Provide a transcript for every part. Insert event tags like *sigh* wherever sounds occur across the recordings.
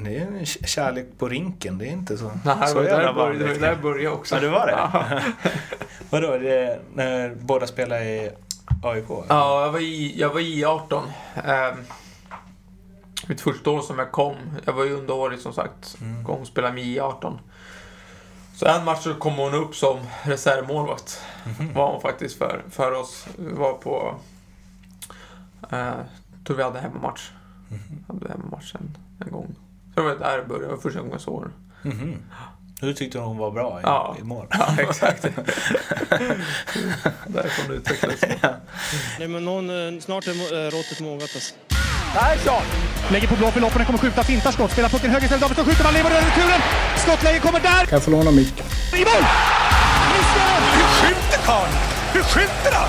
Det är en kärlek på rinken, det är inte så, Nej, så det var jävla där det var vanligt. där jag började också. Ja, det var det? *laughs* Vadå, det, när båda spelar i AIK? Ja, jag var i, jag var i 18. Um, mitt första år som jag kom. Jag var ju underårig som sagt. Mm. Kom och spelade med i 18. Så en match så kom hon upp som reservmålvakt. Mhm. Var hon faktiskt för, för oss. Vi var på... Uh, tror vi hade hemmamatch. Mhm. Hade hemmamatch en, en gång. Så det var där det började. Det var första gången jag såg henne. Mhm. Du tyckte hon var bra i, Ja. i mål? Ja, *laughs* exakt. *laughs* Därifrån utvecklades det. Nej, men någon, eh, snart är eh, råttet mogat alltså. Lägger på blå för loppen, kommer skjuta, fintar skott, spelar pucken höger istället, Davidsson skjuter, man lever över returen! Skottläge kommer där! Kan jag få låna micken? I mål! Missar! Hur skjuter karln? Hur skjuter han?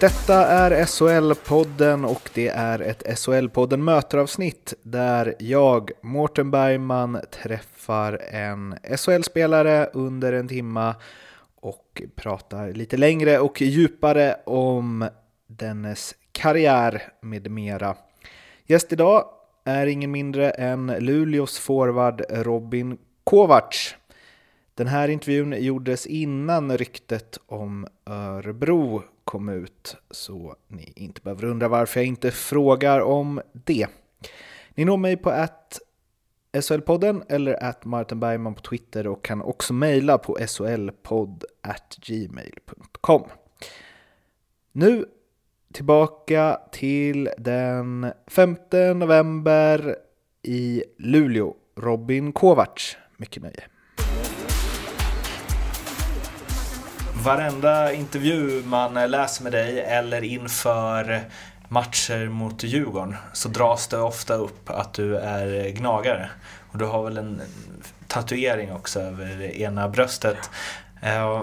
Detta är SHL-podden och det är ett SHL-podden möteravsnitt där jag, Mårten Bergman, träffar en SHL-spelare under en timma och pratar lite längre och djupare om dennes karriär med mera. Gäst idag är ingen mindre än Luleås forward Robin Kovacs. Den här intervjun gjordes innan ryktet om Örebro kom ut, så ni inte behöver undra varför jag inte frågar om det. Ni når mig på att SHL-podden eller att Martin Bergman på Twitter och kan också mejla på solpodd gmail.com. Nu tillbaka till den 5 november i Luleå. Robin Kovacs. Mycket nöje. Varenda intervju man läser med dig eller inför matcher mot Djurgården så dras det ofta upp att du är gnagare. Och du har väl en tatuering också över ena bröstet. Eh,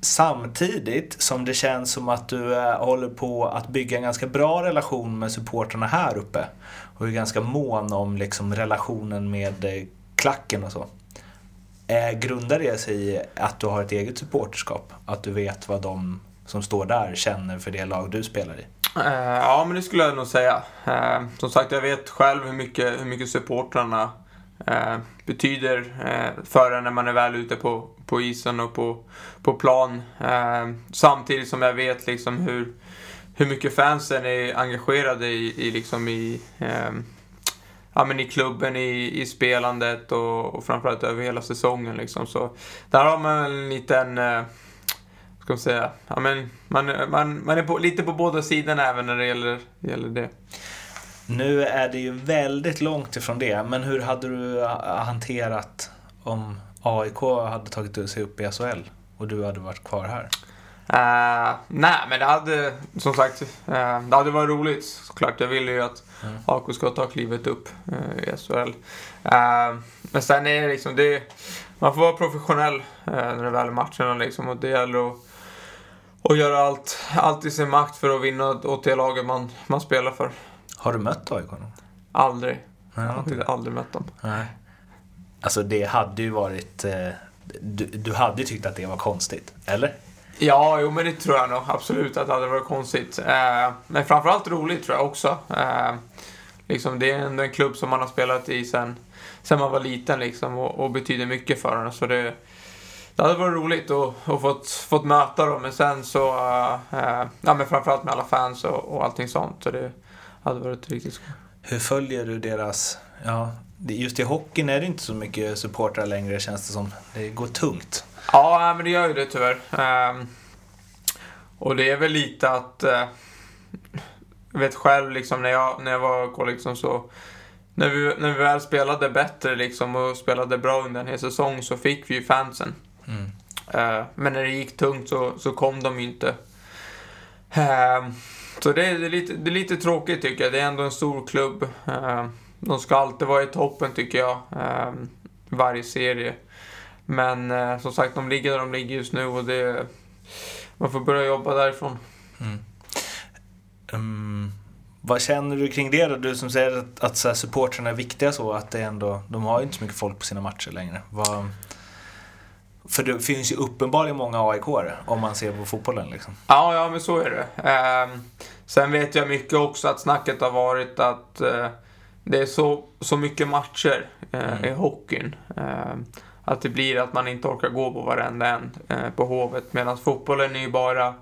samtidigt som det känns som att du eh, håller på att bygga en ganska bra relation med supporterna här uppe. Och är ganska mån om liksom relationen med eh, klacken och så. Eh, grundar det sig i att du har ett eget supporterskap? Att du vet vad de som står där känner för det lag du spelar i? Eh, ja, men det skulle jag nog säga. Eh, som sagt, jag vet själv hur mycket, hur mycket supportrarna eh, betyder eh, för en när man är väl ute på, på isen och på, på plan. Eh, samtidigt som jag vet liksom hur, hur mycket fansen är engagerade i, i, liksom i, eh, ja, men i klubben, i, i spelandet och, och framförallt över hela säsongen. Liksom. Så där har man en liten eh, ska man säga, ja, men man, man, man är på, lite på båda sidorna även när det gäller, gäller det. Nu är det ju väldigt långt ifrån det, men hur hade du ha- hanterat om AIK hade tagit sig upp i SHL och du hade varit kvar här? Uh, nej, men det hade som sagt, eh, det hade varit roligt såklart. Jag vill ju att Mm. AIK ska ta klivet upp eh, i SHL. Eh, men sen är det liksom, det, man får vara professionell eh, när det väl är matcherna liksom. Och det gäller att, att göra allt, allt i sin makt för att vinna åt det laget man, man spelar för. Har du mött AIK någon? Aldrig. Nej, Jag har det. aldrig mött dem. Nej. Alltså det hade ju varit... Eh, du, du hade ju tyckt att det var konstigt, eller? Ja, jo men det tror jag nog absolut att det hade varit konstigt. Eh, men framförallt roligt tror jag också. Eh, liksom, det är ändå en klubb som man har spelat i sen, sen man var liten liksom, och, och betyder mycket för en. Så det, det hade varit roligt att och fått, fått möta dem. Men sen så, eh, eh, ja men framförallt med alla fans och, och allting sånt. Så det hade varit riktigt skoj. Hur följer du deras... Ja, just i hockeyn är det inte så mycket supportrar längre känns det som. Det går tungt. Ja, men det gör ju det tyvärr. Ehm, och det är väl lite att... eh, jag vet själv liksom när jag, när jag var AIK liksom så... När vi, när vi väl spelade bättre liksom och spelade bra under en hel säsong så fick vi ju fansen. Mm. Eh, men när det gick tungt så, så kom de ju inte. Ehm, så det är, det, är lite, det är lite tråkigt tycker jag. Det är ändå en stor klubb. Ehm, de ska alltid vara i toppen tycker jag. varje serie. Men eh, som sagt, de ligger där de ligger just nu och det... Man får börja jobba därifrån. Mm. Vad känner du kring det då? Du som säger att, att så här, supportrarna är viktiga så, att det ändå, de har ju inte så mycket folk på sina matcher längre. Vad, för det finns ju uppenbarligen många aik om man ser på fotbollen liksom. Ja, ja men så är det. Eh, sen vet jag mycket också att snacket har varit att eh, det är så, så mycket matcher eh, mm. i hockeyn. Att det blir att man inte orkar gå på varenda en eh, på Hovet. Medan fotbollen är ju bara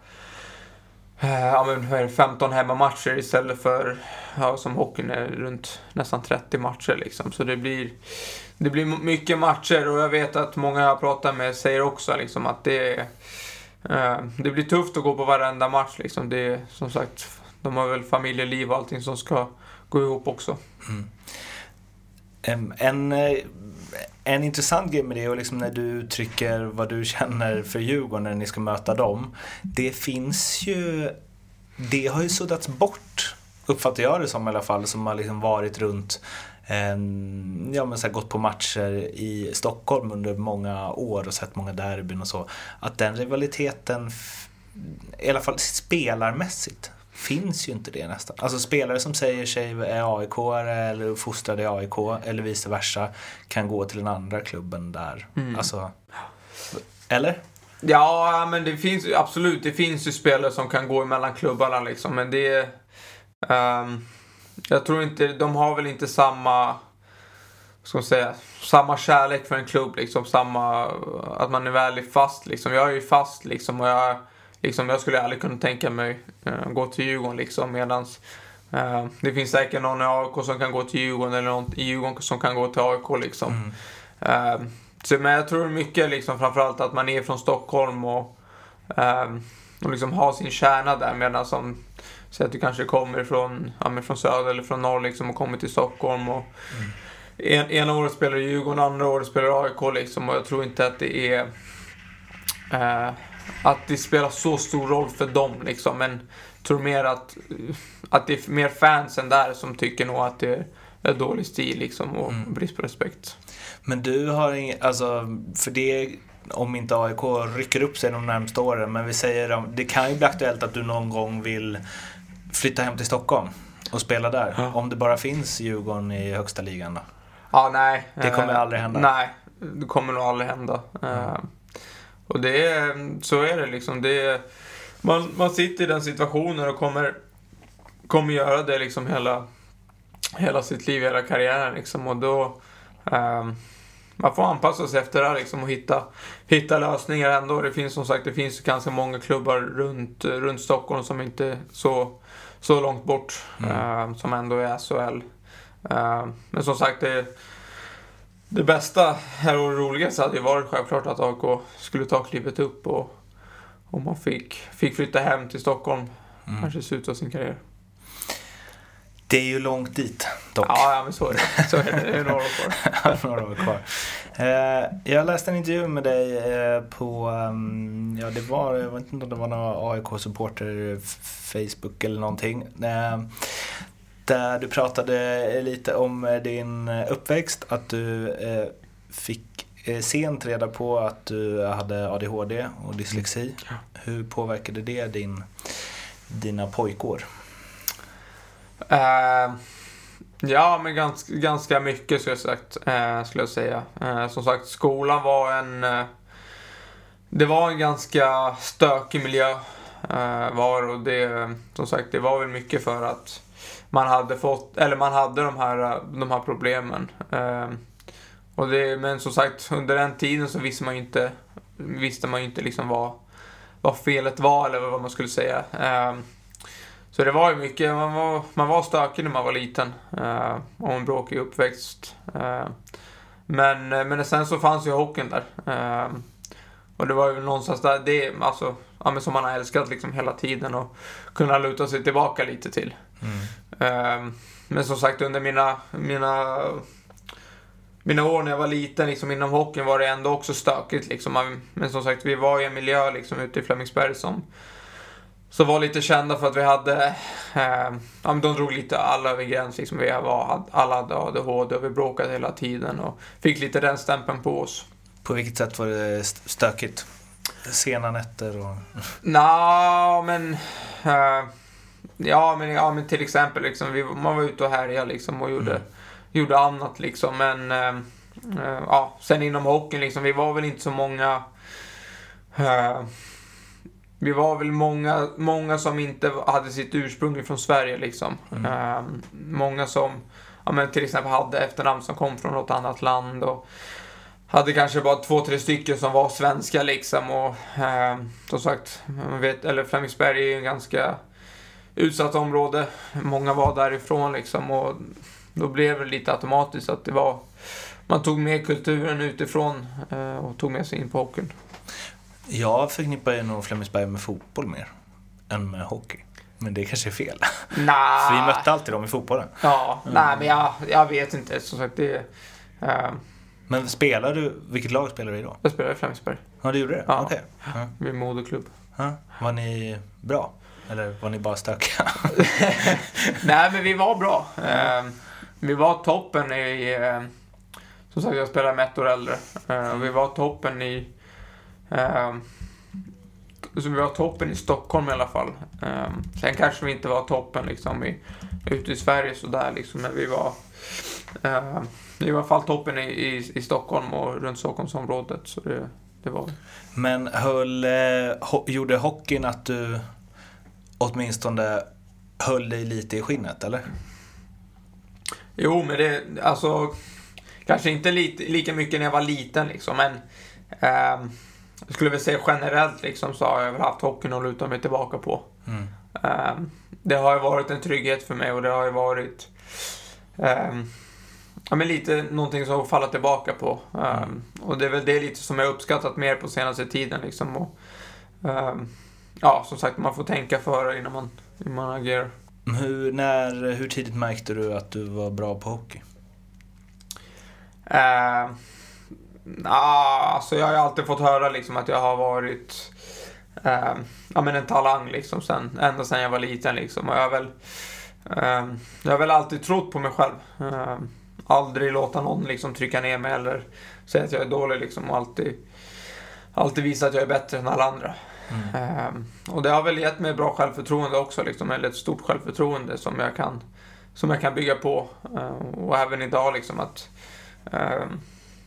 eh, ja, men 15 hemmamatcher istället för, ja, som hockeyn är runt nästan 30 matcher liksom. Så det blir, det blir mycket matcher och jag vet att många jag pratar med säger också liksom att det eh, det blir tufft att gå på varenda match liksom. Det som sagt, de har väl familjeliv och allting som ska gå ihop också. Mm. En, eh, en intressant grej med det är liksom när du uttrycker vad du känner för Djurgården när ni ska möta dem. Det finns ju, det har ju suddats bort, uppfattar jag det som i alla fall, som har liksom varit runt ja, men så här, gått på matcher i Stockholm under många år och sett många derbyn och så. Att den rivaliteten, i alla fall spelarmässigt, finns ju inte det nästan. Alltså spelare som säger sig är AIK eller fostrade i AIK eller vice versa kan gå till den andra klubben där. Mm. Alltså, eller? Ja, men det finns absolut. Det finns ju spelare som kan gå emellan klubbarna liksom, men det... Um, jag tror inte, de har väl inte samma, ska man säga, samma kärlek för en klubb liksom, samma, att man är väldigt fast liksom. Jag är ju fast liksom och jag Liksom, jag skulle aldrig kunna tänka mig uh, gå till Djurgården liksom medans uh, det finns säkert någon i AIK som kan gå till Djurgården eller någon i Djurgården som kan gå till AIK liksom. Mm. Uh, så, men jag tror mycket liksom framförallt att man är från Stockholm och, och liksom har sin kärna där medan som Säg att du kanske kommer från, ja, från söder eller från norr liksom och kommer till Stockholm och mm. en, ena året spelar du Djurgården, andra året spelar AIK liksom och jag tror inte att det är att det spelar så stor roll för dem liksom. Men tror mer att, att det är mer fansen där som tycker nog att det är dålig stil liksom och mm. brist på respekt. Men du har inget, alltså, för det om inte AIK rycker upp sig de närmaste åren, men vi säger det kan ju bli aktuellt att du någon gång vill flytta hem till Stockholm och spela där. Ja. Om det bara finns Djurgården i högsta ligan då? Ja, nej. Det kommer eh, aldrig hända? Nej, det kommer nog aldrig hända. Mm. Och det är, så är det liksom. Det är, man, man sitter i den situationen och kommer, kommer göra det liksom hela, hela sitt liv, hela karriären liksom. Och då, um, man får anpassa sig efter det liksom och hitta, hitta lösningar ändå. Det finns som sagt, det finns ganska många klubbar runt, runt Stockholm som inte är så, så långt bort. Mm. Uh, som ändå är SHL. Uh, men som sagt, det det bästa här och roligaste hade ju varit självklart att AK skulle ta klivet upp och om man fick, fick flytta hem till Stockholm. Mm. Kanske sluta sin karriär. Det är ju långt dit dock. Ja, ja men så är det. Så är det. det är några år kvar. *laughs* några år kvar. Eh, jag läste en intervju med dig eh, på, um, ja det var, jag vet inte om det var någon AIK-supporter Facebook eller någonting. Eh, där du pratade lite om din uppväxt, att du eh, fick eh, sent reda på att du hade ADHD och dyslexi. Ja. Hur påverkade det din, dina pojkår? Uh, ja, men ganska, ganska mycket skulle jag, sagt, uh, skulle jag säga. Uh, som sagt, skolan var en... Det var en ganska stökig miljö var och det, som sagt, det var väl mycket för att man hade fått, eller man hade de här, de här problemen. Eh, och det, men som sagt, under den tiden så visste man ju inte, visste man ju inte liksom vad, vad felet var eller vad man skulle säga. Eh, så det var ju mycket, man var, man var stökig när man var liten. Eh, och en bråkig uppväxt. Eh, men, men sen så fanns ju hockeyn där. Eh, och det var ju någonstans där, det, alltså, ja, som man har älskat liksom hela tiden och kunna luta sig tillbaka lite till. Mm. Men som sagt under mina, mina, mina år när jag var liten liksom, inom hockeyn var det ändå också stökigt. Liksom. Men som sagt, vi var i en miljö liksom, ute i Flemingsberg som, som var lite kända för att vi hade, eh, ja, men de drog lite alla över gräns. Liksom. Vi var, alla hade ADHD och vi bråkade hela tiden och fick lite den stämpeln på oss. På vilket sätt var det stökigt? Sena nätter och... Nja, men... Uh, ja, men, ja, men till exempel liksom, vi, man var ute och härjade liksom och gjorde, Mm. gjorde annat liksom. Men eh, eh, ja, sen inom hockeyn liksom, vi var väl inte så många vi var väl många, många som inte hade sitt ursprung från Sverige liksom. Eh, många som, ja men till exempel hade efternamn som kom från något annat land och hade kanske bara två, tre stycken som var svenska liksom och eh, som sagt, man vet, eller Flemingsberg är ju en ganska utsatt område. Många var därifrån liksom och då blev det lite automatiskt att det var man tog med kulturen utifrån eh, och tog med sig in på hockeyn. Jag förknippar ju nog Flemingsberg med fotboll mer än med hockey. Men det kanske är fel. Nah. *laughs* För vi mötte alltid dem i fotbollen. Ja, nej men jag, jag vet inte. Som sagt, det... Eh, Men spelar du, vilket lag spelar du i då? jag spelade i Flemingsberg. Ja, du gjorde det? Ja. Okej. Ja. Vid moderklubb. Ja. Var ni bra? Eller var ni bara stökiga? *laughs* Nej, men vi var bra. Eh, vi var toppen i... Eh, som sagt, jag spelar med ett år äldre. Eh, vi var toppen i... Så vi var toppen i Stockholm i alla fall. Sen kanske vi inte var toppen liksom i, ute i Sverige sådär liksom, men vi var... Eh, vi var i alla fall toppen i, i, i Stockholm och runt Stockholmsområdet. Så det, det var. Men höll, eh, ho- gjorde hockeyn att du åtminstone höll dig lite i skinnet, eller? Jo, men det, alltså, kanske inte lite, lika mycket när jag var liten liksom, men ehm, jag skulle väl säga generellt liksom så har jag väl haft hockeyn att luta mig tillbaka på. Mm. Ehm, det har ju varit en trygghet för mig och det har ju varit ehm, ja, men lite någonting som att falla tillbaka på. Ehm, Och det är väl det lite som jag uppskattat mer på senaste tiden liksom. Och, ehm, ja, som sagt, man får tänka före innan man, innan man agerar. Hur, när, hur tidigt märkte du att du var bra på hockey? Uh, alltså jag har alltid fått höra liksom att jag har varit eh, ja, men en talang liksom sen, ända sedan jag var liten liksom. Och jag har väl, eh, jag har väl alltid trott på mig själv. Eh, aldrig låta någon liksom trycka ner mig eller säga att jag är dålig liksom och alltid, alltid visa att jag är bättre än alla andra. Eh, och det har väl gett mig bra självförtroende också liksom, eller ett stort självförtroende som jag kan, som jag kan bygga på. Eh, och även idag liksom att Eh,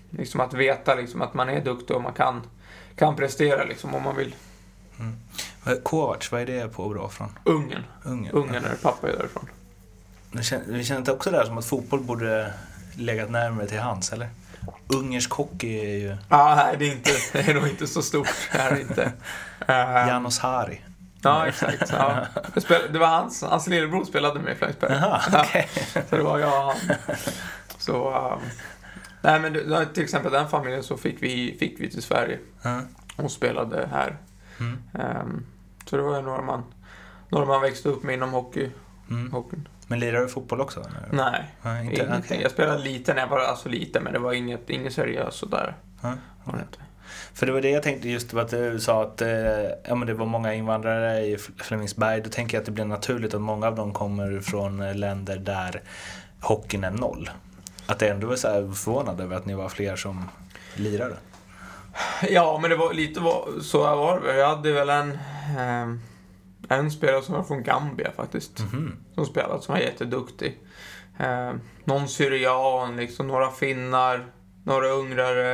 liksom att veta liksom att man är duktig och man kan, kan prestera liksom om man vill. Vad- Kovacs, vad är det på bra från? Ungern. Ungern? Ungern är pappa är därifrån. Det kän- Det känns också där som att fotboll borde legat närmare till hands, eller? Ungersk hockey är ju Ja, nej, det är, inte, det är nog inte så stort. Det är inte. Eh, Janos Hari. Ja, exakt. Ja. Det, var hans, hans lillebror spelade med i Flemingsberg. Jaha, okej. Så det var jag och han. Så, um, nej men till exempel den familjen så fick vi, fick vi till Sverige Ja. och spelade här. Mm. Ehm, så det var några man, några man växte upp med inom hockey. Mm. hockeyn. Men lirar du fotboll också? Nej, Ja, inte? ingenting. Okej. Jag spelade lite när jag var alltså lite, men det var inget, inget seriöst sådär. Var det inte. För det var det jag tänkte just att du sa att eh, ja, men det var många invandrare i Fl- Flemingsberg. Då tänker jag att det blir naturligt att många av dem kommer från eh, länder där hockeyn är noll. Att det ändå är så här förvånad över att ni var fler som lirade. Ja, men det var lite var, så var det. Jag hade väl en, ehm, en spelare som var från Gambia faktiskt. Mhm. Som spelade, som var jätteduktig. Ehm, någon syrian, liksom, några finnar, några ungrare.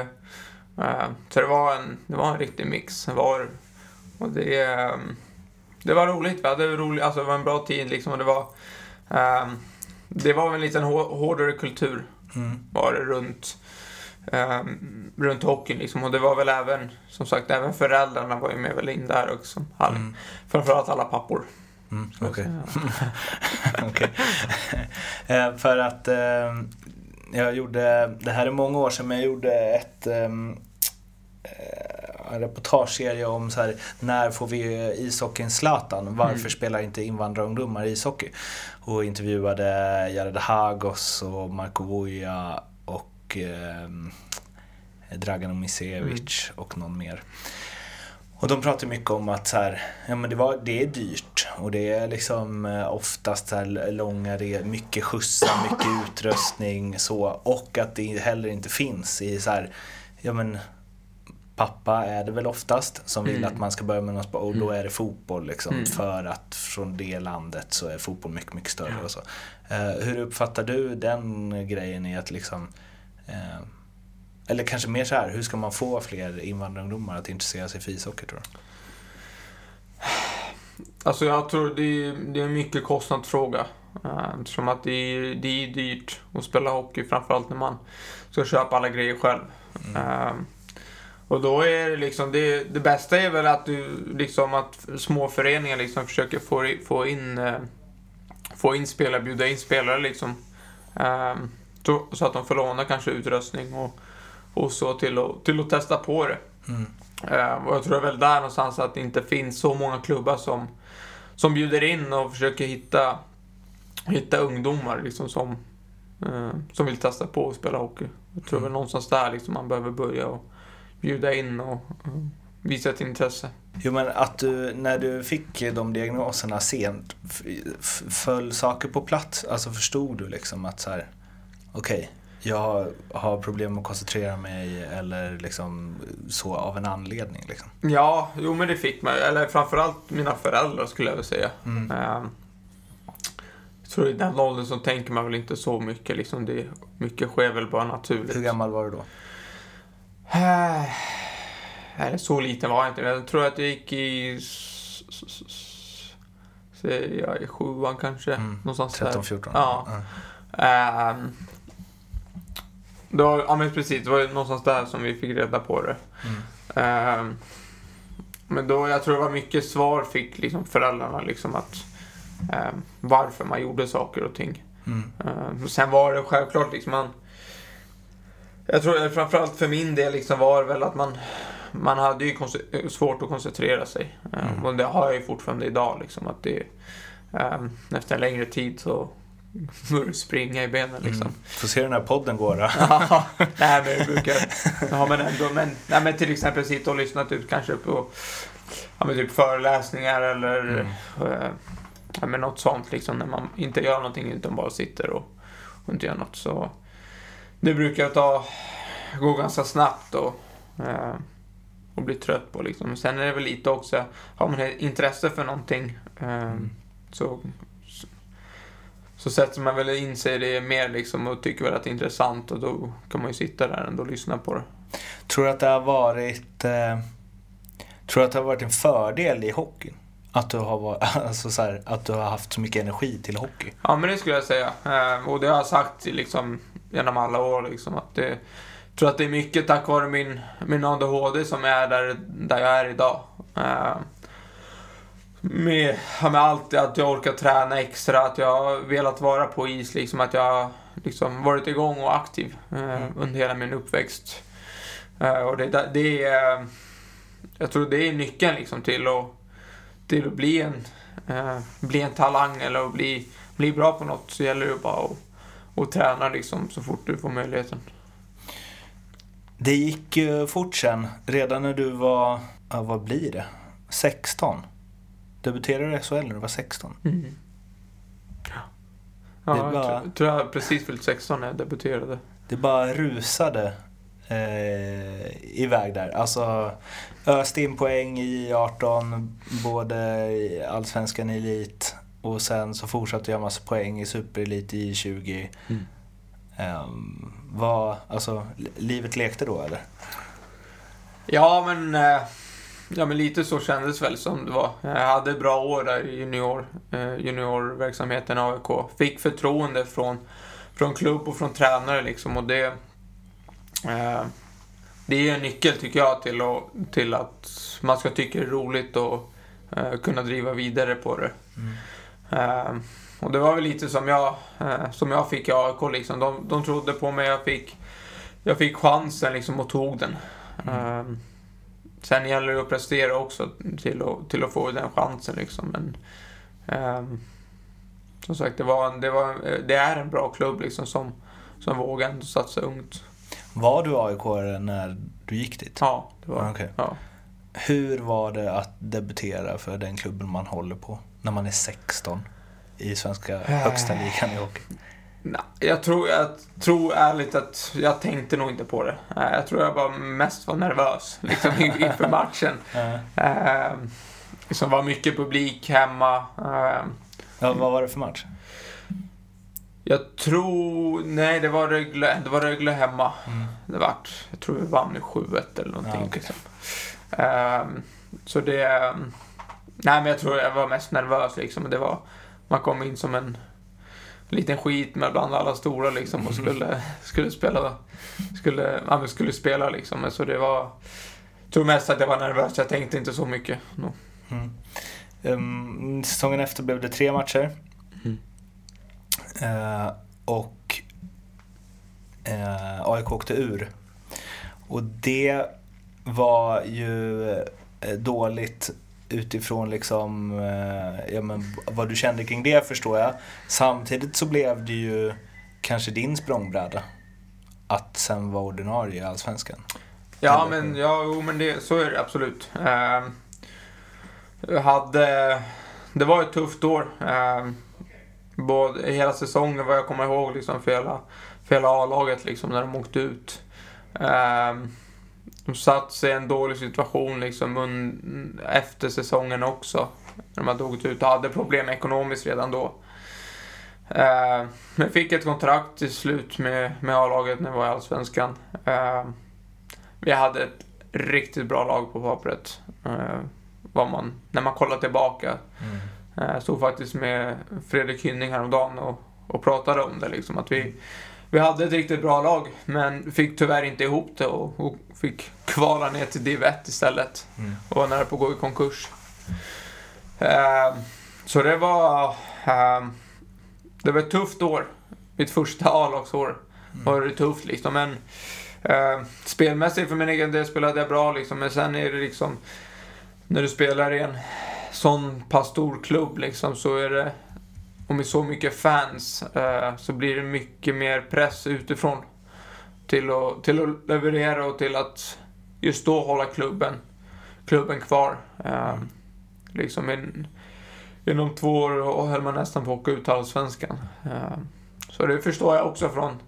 Ehm, så det var en, det var en riktig mix. Det var, och det, ehm, det var roligt. Vi hade roligt, alltså det var en bra tid liksom. Och det var, ehm, det var en liten hå- hårdare kultur Mm. var det runt, ehm, runt hockeyn liksom. Och det var väl även, som sagt, även föräldrarna var ju med väl in där också. All, Mm. Framförallt alla pappor. Mm, okej. säga. *laughs* Okej. *laughs* Eh, För att eh, jag gjorde, det här är många år sedan, men jag gjorde ett ehm, eh, en reportageserie om så här, när får vi ishockeyn Zlatan? Varför Mm. spelar inte invandrarungdomar ishockey? Och intervjuade Jared Hagos och Marko Vuja och eh, Dragan Omisevic och någon mer. Och de pratar mycket om att så här, ja, men det, var, det är dyrt och det är liksom eh, oftast så här långa mycket skjutsar, mycket *coughs* utrustning så och att det heller inte finns i så här, ja men pappa är det väl oftast som vill Mm. att man ska börja med något sport och då Mm. är det fotboll liksom Mm. för att från det landet så är fotboll mycket, mycket större och så. Eh, hur uppfattar du den grejen i att liksom eh, eller kanske mer så här, hur ska man få fler invandrarungdomar att intressera sig för ishockey tror du? Alltså jag tror det är, det är en mycket kostnadsfråga. Uh, eftersom att det är, det är dyrt att spela hockey, framförallt när man ska köpa alla grejer själv. Eh, och då är det liksom, det, det bästa är väl att du, liksom att små föreningar liksom försöker få, få in, eh, få in spelare, bjuda in spelare liksom. Eh, så, att de får låna kanske utrustning och, och så till att, till att testa på det. Mm. Eh, och jag tror väl där någonstans att det inte finns så många klubbar som, som bjuder in och försöker hitta, hitta ungdomar liksom som, eh, som vill testa på att spela hockey. Jag tror väl någonstans där liksom man behöver börja och bjuda in och eh, visa ett intresse. Jo men att du, när du fick de diagnoserna sent, föll saker på plats? Alltså förstod du liksom att så här, okej, jag har problem att koncentrera mig eller liksom så av en anledning liksom? Ja, jo men det fick man. Eller framförallt mina föräldrar skulle jag vilja säga. Mm. Eh, jag tror i den åldern så tänker man väl inte så mycket. Liksom det, mycket sker väl bara naturligt. Hur gammal var du då? Eh, Nej, så liten var jag inte. Jag tror att jag gick i... Säger jag sjuan kanske. Mm, Någonstans 13, där. 14? Ja. Ehm, då, ja men precis, det var ju någonstans där som vi fick reda på det. Mm. Ehm, men då, jag tror det var mycket svar fick liksom föräldrarna liksom att ehm, varför man gjorde saker och ting. Mm. Uh, sen var det självklart liksom man... Jag tror framförallt för min del liksom var det väl att man... Man hade ju svårt att koncentrera sig. Mm. Och det har jag ju fortfarande idag liksom att det... Um, efter en längre tid så det springa i benen liksom. Mm. Får se hur den här podden går då. Ja, nej men det brukar... *laughs* Ja men ändå, men, nej, men till exempel sitta och lyssna typ kanske på ja, men typ föreläsningar eller Mm. eh, ja, men något sånt liksom när man inte gör någonting utan bara sitter och, och inte gör något så det brukar ta, gå ganska snabbt och, eh, och bli trött på liksom. Sen är det väl lite också, har man intresse för någonting eh, så så sätter man väl in sig i det mer liksom och tycker väl att det är intressant och då kan man ju sitta där ändå och lyssna på det. Tror du att det har varit eh, Tror att det har varit en fördel i hockeyn? Att du har, varit, *laughs* alltså så här, att du har haft så mycket energi till hockey? Ja, men det skulle jag säga. Eh, och det har jag sagt liksom genom alla år liksom att det, jag tror att det är mycket tack vare min, min ADHD som är där, där jag är idag. Eh, med, med allt, att jag orkar träna extra, att jag har velat vara på is, liksom att jag liksom varit igång och aktiv eh, under hela min uppväxt. Eh, och det, det är, jag tror det är nyckeln liksom till att, till att bli en, eh, bli en talang eller att bli, bli bra på något så gäller det bara att, att träna liksom så fort du får möjligheten. Det gick fort sen. Redan när du var, ja, vad blir det? 16? Debuterade i SHL när du var 16? Mm. Ja, Det jag var- tror, tror jag precis fyllt 16 när jag debuterade. Det bara rusade eh, iväg där. Alltså öste in poäng i 18, både i Allsvenskan Elit och sen så fortsatte jag massa poäng i Superelit i 20. Mm. Ehm, vad, alltså, li- livet lekte då eller? Ja, men, eh, ja, men lite så kändes väl som det var. Jag hade bra år där i junior, eh, juniorverksamheten AIK. Fick förtroende från, från klubb och från tränare liksom och det... Eh, det är en nyckel tycker jag till, att, till att man ska tycka det är roligt och eh, kunna driva vidare på det. Eh, och det var väl lite som jag, eh, som jag fick i AIK liksom. De, de trodde på mig, jag fick, jag fick chansen liksom och tog den. Ehm, sen gäller det att prestera också till att, till att få den chansen liksom. Men, ehm, som sagt, det, var, det, var, det är en bra klubb liksom som, som vågar satsa ungt. Var du aik när du gick dit? Ja, det var Okej. ja. Hur var det att debutera för den klubben man håller på när man är 16 i svenska högsta ligan i hockey? Nej, jag tror, jag tror ärligt att jag tänkte nog inte på det. Jag tror jag bara mest var nervös liksom, in- *laughs* inför matchen. Eh, var mycket publik hemma. Eh, Ja, vad var det för match? jag tror... Nej, det var Rögle, det var Rögle hemma. Det vart, jag tror vi vann med 7-1 eller någonting. Ja, okej. liksom. Eh, så det... Nej, men jag tror jag var mest nervös liksom. Det var, man kom in som en liten skit med bland alla stora liksom och skulle, skulle spela. Skulle, ja, skulle spela liksom. Men Så det var... Jag tror mest att jag var nervös. Jag tänkte inte så mycket. No. Mm. Um, säsongen efter blev det tre matcher. Mm. Eh, och eh, AIK åkte ur. Och det var ju eh, dåligt utifrån liksom, eh, ja, men vad du kände kring det förstår jag. Samtidigt så blev det ju kanske din språngbräda att sen vara ordinarie i Allsvenskan. Ja, Eller- men, ja, jo, men det, så är det absolut. Eh, jag hade, det var ett tufft år. Eh, både, hela säsongen vad jag kommer ihåg liksom, för hela, för hela A-laget liksom, när de åkte ut. Eh, de satt sig i en dålig situation liksom, un, efter säsongen också. När de hade åkt ut och hade problem ekonomiskt redan då. Eh, men fick ett kontrakt till slut med, med A-laget när vi var i Allsvenskan. Eh, vi hade ett riktigt bra lag på pappret. Eh, man, när man kollar tillbaka. Eh, stod faktiskt med Fredrik Hynning häromdagen och, och pratade om det. Liksom, att vi, vi hade ett riktigt bra lag, men fick tyvärr inte ihop det och, och fick kvala ner till div 1 istället. Mm. Och var nära på att gå i konkurs. Eh, så det var... Eh, det var ett tufft år. Mitt första A-lagsår var det tufft liksom. Men eh, spelmässigt för min egen del spelade jag bra liksom. Men sen är det liksom... När du spelar i en sån pass stor klubb liksom så är det... Och med så mycket fans eh, så blir det mycket mer press utifrån. Till att, till att leverera och till att just då hålla klubben, klubben kvar. Eh, liksom in, inom två år höll man nästan på att åka ut Allsvenskan. Eh, så det förstår jag också från,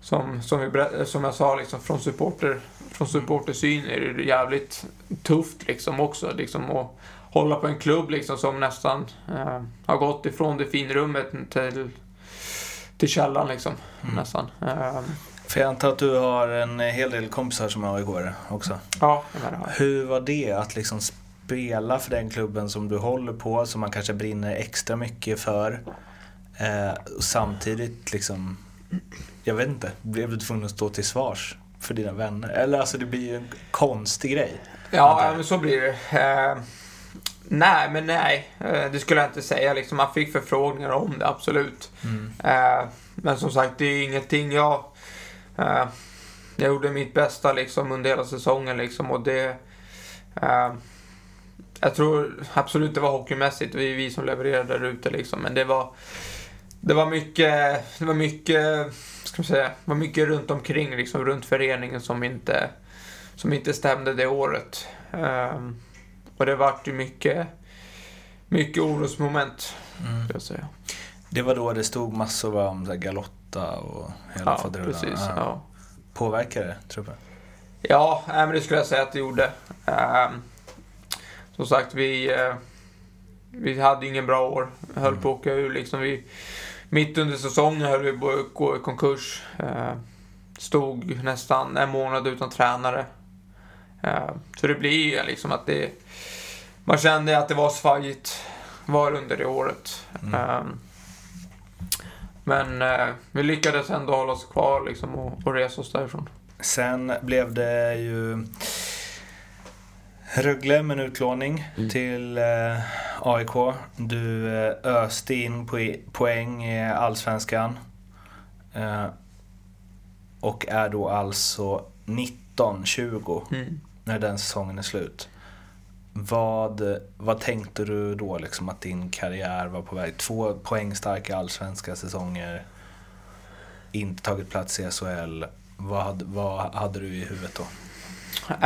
som, som, vi, som jag sa, liksom, från, supporter, från supportersyn är det jävligt tufft liksom också. Liksom, att hålla på en klubb liksom, som nästan eh, har gått ifrån det finrummet till, till källaren liksom, nästan. Eh, För jag antar att du har en hel del kompisar som är aik också. ja, jag menar, Hur var det att liksom spela för den klubben som du håller på, som man kanske brinner extra mycket för? Eh, och samtidigt liksom, jag vet inte, blev du tvungen att stå till svars för dina vänner? Eller alltså det blir ju en konstig grej. Ja, jag. men så blir det. Nej, men nej. Eh, det skulle jag inte säga. Liksom, man fick förfrågningar om det, absolut. Eh, men som sagt, det är ingenting jag... Eh, jag gjorde mitt bästa liksom, under hela säsongen liksom, och det... Jag tror absolut det var hockeymässigt. Det är vi som levererade där ute liksom, men det var... Det var mycket... Det var mycket... Ska man säga? Var mycket runt omkring, liksom, runt föreningen som inte som inte stämde det året. Och det vart ju mycket, mycket orosmoment, Mm. jag säga. Det var då det stod massor om så här, Galotta och hela Ja, faderullan. precis. Ja. Ja, Påverkade det truppen? ja nej, men det skulle jag säga att det gjorde. Ehm, som sagt, vi, eh, vi hade ingen bra år. Höll på att åka ur liksom. Vi, mitt under säsongen höll vi på att gå i konkurs. Ehm, stod nästan en månad utan tränare. Ehm, så det blir ju liksom att det... Man kände att det var svajigt var under det året. Ehm, men eh, vi lyckades ändå hålla oss kvar liksom, och, och resa oss därifrån. Sen blev det ju Rögle med en utlåning till eh, AIK. Du eh, öste in poäng i Allsvenskan. Eh, och är då alltså 19-20 Mm när den säsongen är slut. Vad, vad tänkte du då liksom att din karriär var på väg? Två poängstarka allsvenska säsonger. Inte tagit plats i SHL. Vad hade, vad hade du i huvudet då?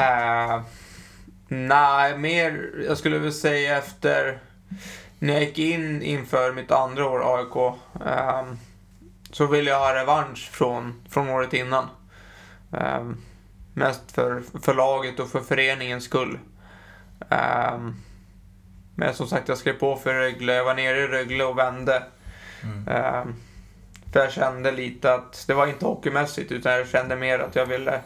Uh, nej, mer, jag skulle väl säga efter när jag gick in inför mitt andra år AIK. uh, eh, så ville jag ha revansch från, från året innan. Um, mest för, för laget och för föreningens skull. Um, men som sagt, jag skrev på för Rögle. Jag var nere i Rögle och vände. Mm. Um, för jag kände lite att, det var inte hockeymässigt, utan jag kände mer att jag ville...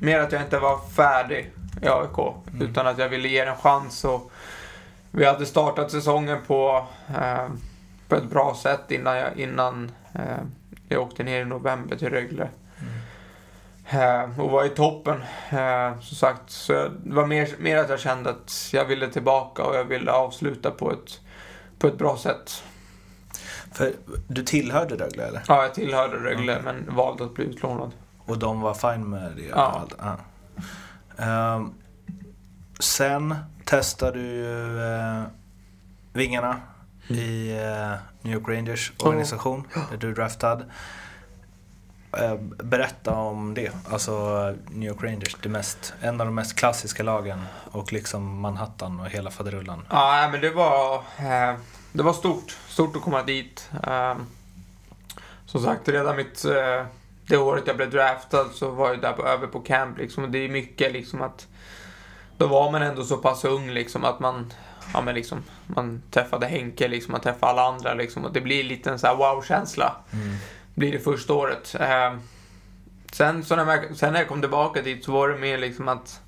mer att jag inte var färdig i AIK. Mm. Utan att jag ville ge en chans och vi hade startat säsongen på, eh, på ett bra sätt innan jag, innan, eh, jag åkte ner i november till Rögle. Eh, och var i toppen. Eh, som sagt, så det var mer, mer att jag kände att jag ville tillbaka och jag ville avsluta på ett, på ett bra sätt. För du tillhörde Rögle eller? Ja, jag tillhörde Rögle okay. men valde att bli utlånad. Och de var fine med det? Ja. ja. Um, sen testade du uh, vingarna mm. i uh, New York Rangers organisation, oh. där du draftad. Uh, berätta om det, alltså New York Rangers, det mest, en av de mest klassiska lagen och liksom Manhattan och hela faderullan. Ja, men det var, det var stort, stort att komma dit. som sagt, redan mitt det året jag blev draftad så var jag där på, över på camp liksom. Det är mycket liksom att då var man ändå så pass ung liksom att man, ja men liksom, man träffade Henke liksom, man träffade alla andra liksom. Och det blir lite en wow-känsla. Mm. Blir det första året. Eh, sen, så när jag, sen när jag kom tillbaka dit så var det mer liksom att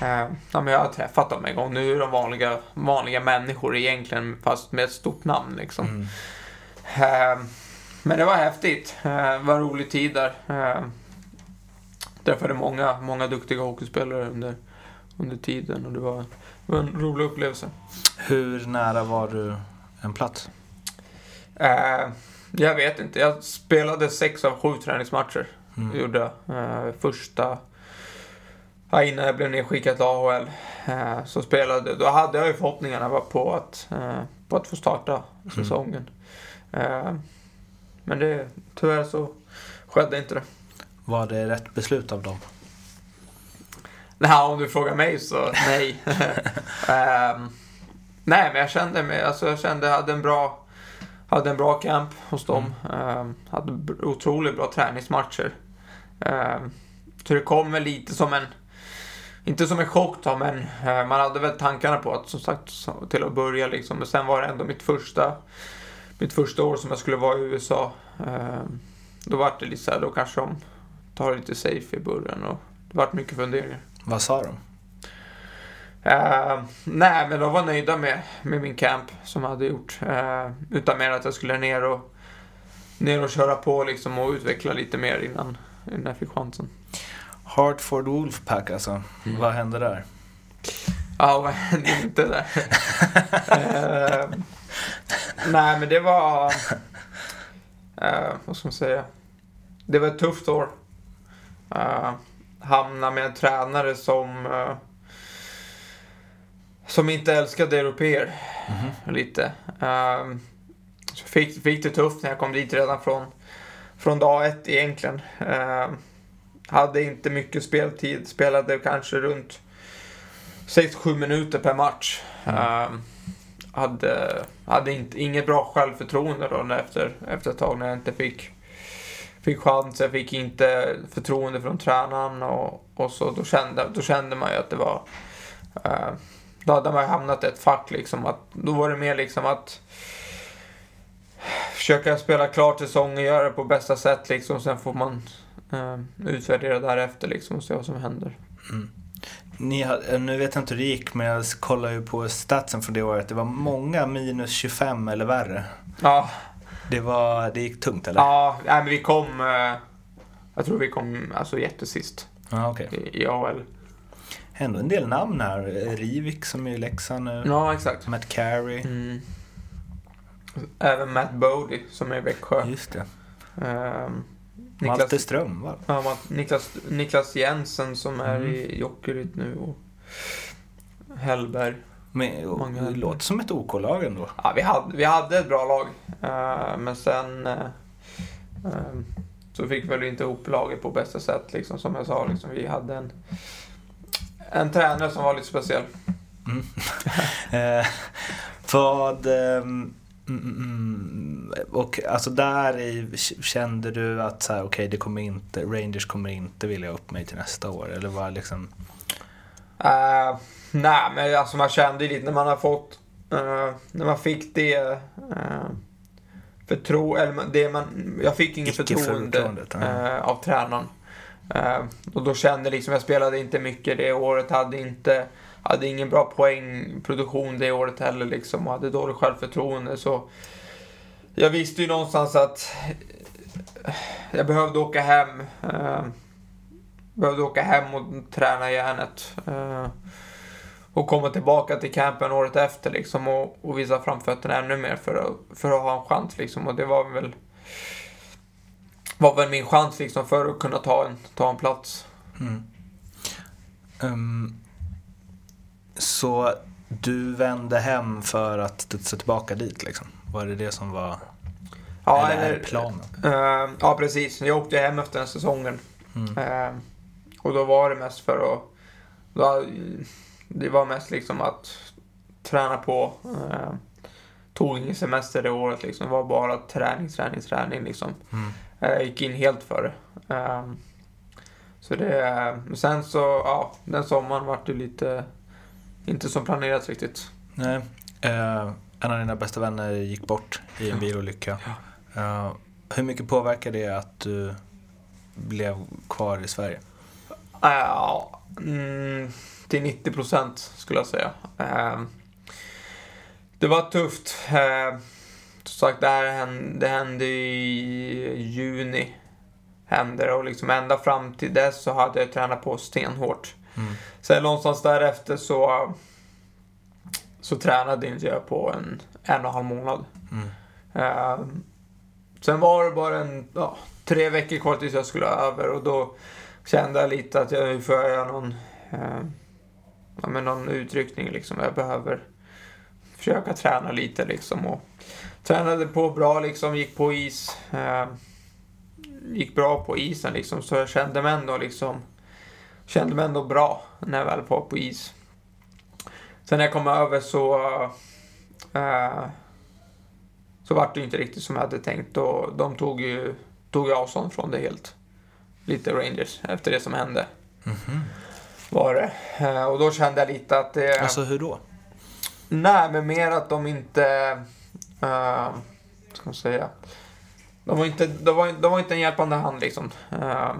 eh, ja, jag har träffat dem en gång. Nu är de vanliga, vanliga människor egentligen fast med ett stort namn liksom. Mm. Eh, men det var häftigt. Eh, det var en rolig tid där. Eh, träffade många, många duktiga hockeyspelare under, under tiden och det var, det var en rolig upplevelse. Hur nära var du en plats? Eh, jag vet inte. Jag spelade sex av sju träningsmatcher. Mm. Gjorde jag. första Ja, innan jag blev nedskickad till AHL. Eh, så spelade, då hade jag ju förhoppningarna på att, eh, på att få starta mm. säsongen. Mm. Men det, tyvärr så skedde inte det. Var det rätt beslut av dem? Nej, om du frågar mig så nej. um, *laughs* *laughs* nej, men jag kände mig, alltså jag kände jag hade en bra, hade en bra camp hos dem. Mm. Um, hade otroligt bra träningsmatcher. Um, så det kom väl lite som en, inte som en chock då, men uh, man hade väl tankarna på att som sagt till att börja liksom. Men sen var det ändå mitt första mitt första år som jag skulle vara i USA. Eh, då var det lite så här, då kanske de tar lite safe i början och det vart mycket funderingar. Vad sa de? Uh, nej, men de var nöjda med, med min camp som jag hade gjort. Uh, utan mer att jag skulle ner och, ner och köra på liksom och utveckla lite mer innan, innan jag fick chansen. Hartford Wolfpack alltså. Mm. Vad hände där? Ja, vad hände inte där? uh, Nej, men det var... Uh, vad ska man säga? Det var ett tufft år. Uh, hamna med en tränare som... Uh, som inte älskade europeer. Mm -hmm. Lite. Uh, fick, fick det tufft när jag kom dit redan från, från dag ett egentligen. Uh, hade inte mycket speltid. Spelade kanske runt 6-7 minuter per match. Mm. Uh, hade, hade inte, inget bra självförtroende då efter, efter ett tag när jag inte fick, fick chans. Jag fick inte förtroende från tränaren och, och så då kände, då kände man ju att det var... Eh, då hade man hamnat i ett fack liksom. Att, då var det mer liksom att försöka spela klart säsongen, göra det på bästa sätt liksom. Sen får man eh, utvärdera därefter liksom och se vad som händer. Mm. Ni, nu vet jag inte hur det gick, men jag kollar ju på statsen från det året. Det var många minus 25 eller värre. Ja. Det, var, det gick tungt eller? Ja, men vi kom... Eh, jag tror vi kom alltså jättesist. Ah, okay. I, I AL. Ändå en del namn här. Rivik som är i Leksand nu. Ja, exakt. Matt Carey. Mm. Även Matt Bodie som är i Växjö. Just det. Um, Niklas, Malte Ström va? Ja, Niklas, Niklas Jensen som är mm. i Jokerit nu och Hellberg. Men, och, det låter som ett OK-lag ändå. Ja, vi hade, vi hade ett bra lag. Uh, men sen uh, uh, så fick vi väl inte ihop laget på bästa sätt. Liksom, som jag sa, liksom, vi hade en, en tränare som var lite speciell. Mm. *laughs* vad, um, Mm, och alltså där i, kände du att så här, okay, det kommer inte, Rangers kommer inte vilja upp mig till nästa år? Eller var liksom... Uh, nej, men alltså man kände ju lite när man har fått, uh, när man fick det uh, förtro, eller det man, jag fick inget förtroende uh, av tränaren. Eh, och då kände liksom, jag spelade inte mycket det året, hade inte, hade ingen bra poängproduktion det året heller liksom, och hade dåligt självförtroende. Så jag visste ju någonstans att jag behövde åka hem. Eh, behövde åka hem och träna järnet. Eh, och komma tillbaka till campen året efter liksom och, och visa framfötterna ännu mer för att, för att ha en chans liksom. Och det var väl var väl min chans liksom för att kunna ta en, ta en plats. Mm. Um, så du vände hem för att studsa tillbaka dit liksom? Var det det som var ja, eller, eller planen? Uh, ja, precis. Jag åkte hem efter den säsongen. Mm. Uh, och då var det mest för att... Då, det var mest liksom att träna på. Uh, tog ingen semester det året liksom. Det var bara träning, träning, träning liksom. Mm. Jag gick in helt för det. Um, så det, sen så, ja, den sommaren vart det lite, inte som planerat riktigt. Nej. Uh, en av dina bästa vänner gick bort i en bilolycka. Ja. Uh, hur mycket påverkade det att du blev kvar i Sverige? Ja, uh, mm, till 90 procent skulle jag säga. Uh, det var tufft. Som sagt, det här hände, det hände i juni. Hände och liksom ända fram till dess så hade jag tränat på stenhårt. Mm. Sen någonstans därefter så, så tränade inte jag på en en och en halv månad. Mm. Uh, sen var det bara en, ja, tre veckor kvar tills jag skulle över och då kände jag lite att jag får göra någon, uh, ja, men någon utryckning liksom. Jag behöver försöka träna lite liksom. Och tränade på bra liksom, gick på is. Uh, gick bra på isen liksom, så jag kände mig ändå liksom kände mig ändå bra när jag väl var på is. Sen när jag kom över så uh, så vart det inte riktigt som jag hade tänkt och de tog ju tog avstånd från det helt. Lite Rangers efter det som hände. Mm -hmm. Var det. Uh, och då kände jag lite att det... Alltså hur då? Nej, men mer att de inte... Uh, ska man säga? De var inte, de var, de var inte en hjälpande hand liksom. Uh,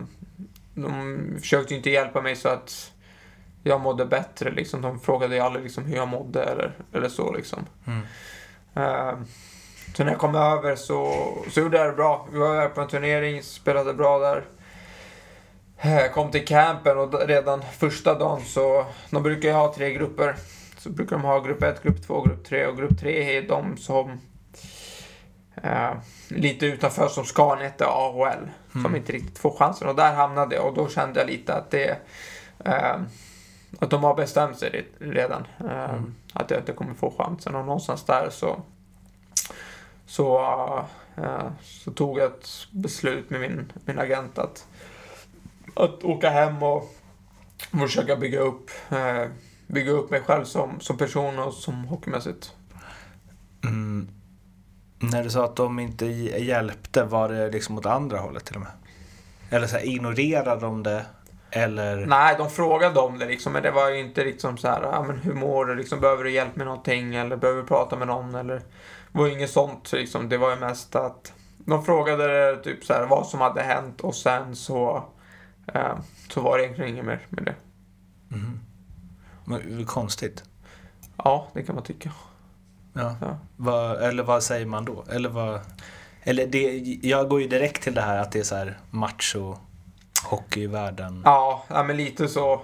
de försökte inte hjälpa mig så att jag mådde bättre liksom. De frågade ju aldrig liksom hur jag mådde eller, eller så liksom. Mm. Uh, så när jag kom över så, så gjorde jag det bra. Vi var på en turnering, spelade bra där. Jag kom till campen och redan första dagen så, de brukar ju ha tre grupper. Så brukar de ha grupp 1, grupp 2, grupp 3 och grupp 3 är de som Uh, lite utanför som ner till AHL. Mm. Som inte riktigt får chansen. Och där hamnade jag och då kände jag lite att det... Uh, att de har bestämt sig redan. Uh, mm. Att jag inte kommer få chansen. Och någonstans där så... Så, så tog jag ett beslut med min, min agent att, att åka hem och försöka bygga upp, bygga upp mig själv som, som person och som hockeymässigt. Mm. När du sa att de inte hjälpte, var det liksom åt andra hållet till och med? Eller så här, ignorerade de det? Eller? Nej, de frågade om det liksom, men det var ju inte liksom så här, ah, men hur mår du? Liksom, behöver du hjälp med någonting? Eller behöver du prata med någon? Eller, det var ju inget sånt liksom. Det var ju mest att de frågade typ så här, vad som hade hänt och sen så, eh, så var det egentligen inget mer med det. Mm. Men, konstigt. Ja, det kan man tycka. Ja. ja. Vad, eller vad säger man då? Eller vad, eller det, jag går ju direkt till det här att det är så här macho hockeyvärlden. Ja, ja men lite så.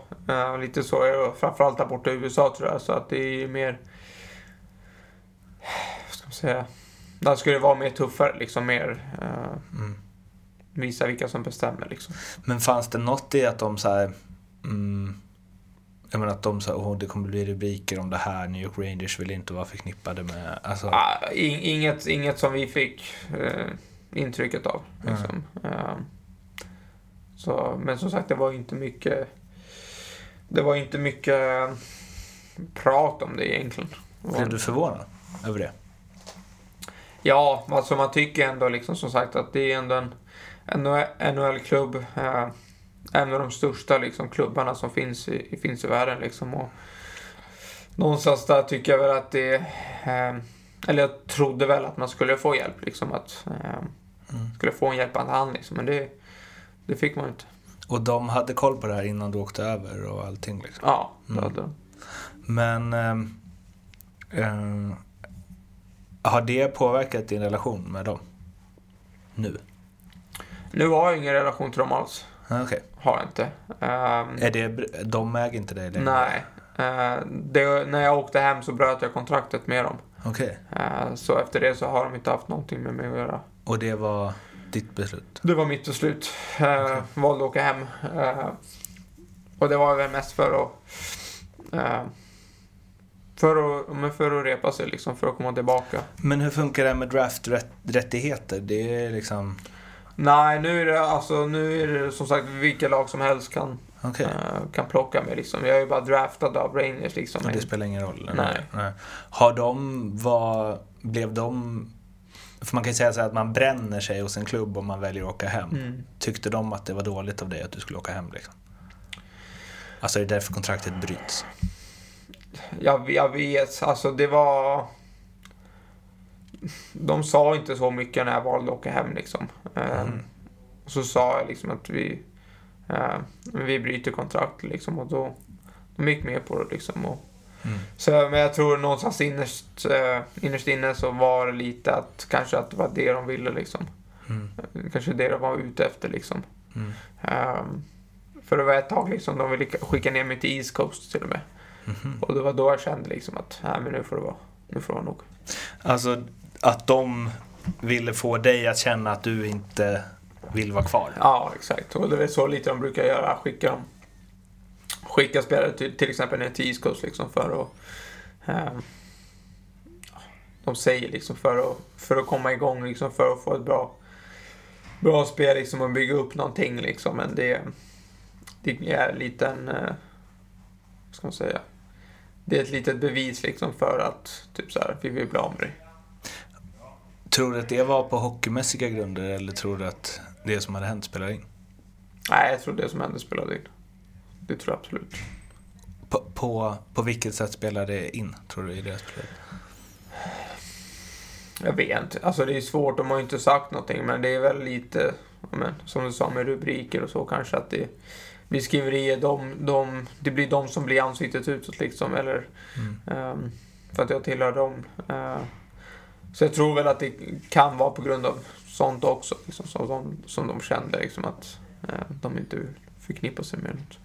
Lite så är det. Framförallt där borta i USA tror jag. Så att det är mer... Vad ska man säga? Där skulle det vara mer tuffare liksom. Mer... Uh, mm. Visa vilka som bestämmer liksom. Men fanns det något i att de så här... Mm, jag menar att de sa att det kommer bli rubriker om det här, New York Rangers vill inte vara förknippade med... Alltså... Ah, inget, inget som vi fick eh, intrycket av. Liksom. Mm. Uh, så, men som sagt, det var inte mycket... Det var inte mycket prat om det egentligen. Blev du förvånad över det? Ja, alltså man tycker ändå liksom som sagt att det är ändå en NHL-klubb. Eh, en av de största liksom, klubbarna som finns i, finns i världen. Liksom, och någonstans där tycker jag väl att det... Eh, eller jag trodde väl att man skulle få hjälp. Liksom, att eh, mm. skulle få en hjälpande hand. Liksom, men det, det fick man inte. Och de hade koll på det här innan du åkte över och allting? Liksom. Ja, det mm. hade de. Men... Eh, eh, har det påverkat din relation med dem? Nu? Nu har jag ingen relation till dem alls. Okay. Har jag inte. Um, är det, de äger inte dig längre? Nej. Uh, det, när jag åkte hem så bröt jag kontraktet med dem. Okay. Uh, så efter det så har de inte haft någonting med mig att göra. Och det var ditt beslut? Det var mitt beslut. Uh, okay. Valde att åka hem. Uh, och det var väl mest för att för att, för att repa sig, liksom, för att komma tillbaka. Men hur funkar det med drafträttigheter? Det är liksom... Nej, nu är det, alltså, nu är det som sagt vilka lag som helst kan, okay. uh, kan plocka mig. Liksom. Jag är ju bara draftad av Rangers. Liksom. Det spelar ingen roll? Nej. nej. Har de, var, blev de... För man kan ju säga så att man bränner sig hos en klubb om man väljer att åka hem. Mm. Tyckte de att det var dåligt av dig att du skulle åka hem? Liksom? Alltså är det därför kontraktet bryts? Jag, jag vet, alltså det var de sa inte så mycket när jag valde att åka hem liksom. Ehm, mm. Så sa jag liksom att vi, uh, vi bryter kontrakt liksom och då de gick med på det liksom. Och, mm. så, men jag tror någonstans innerst, uh, innerst inne så var det lite att kanske att det var det de ville liksom. Mm. Kanske det de var ute efter liksom. Um, för det var ett tag liksom, de ville skicka ner mig till East Coast till och med. Mm. Och det var då jag kände liksom att, nej men nu får det vara, nu får det vara nog. Alltså att de ville få dig att känna att du inte vill vara kvar. Ja, exakt. Och det är så lite de brukar göra. Skicka, skicka spelare till, till exempel ner till East Coast liksom för att... Eh, de säger liksom för att, för att komma igång, liksom för att få ett bra, bra spel liksom och bygga upp någonting liksom. Men det, det är en en... Eh, vad ska man säga? Det är ett litet bevis liksom för att typ så här, vi vill bli av med dig. Tror du att det var på hockeymässiga grunder eller tror du att det som hade hänt spelade in? Nej, jag tror det som hände spelade in. Det tror jag absolut. På, på, på vilket sätt spelade det in, tror du, i deras spel? Jag vet inte. Alltså det är svårt, de har ju inte sagt någonting, men det är väl lite, men, som du sa med rubriker och så kanske, att det blir skriverier, de, de, det blir de som blir ansiktet utåt liksom, eller mm. um, för att jag tillhör dem. Uh, så jag tror väl att det kan vara på grund av sånt också, liksom, som, de, som de kände liksom, att eh, de inte förknippar sig med något.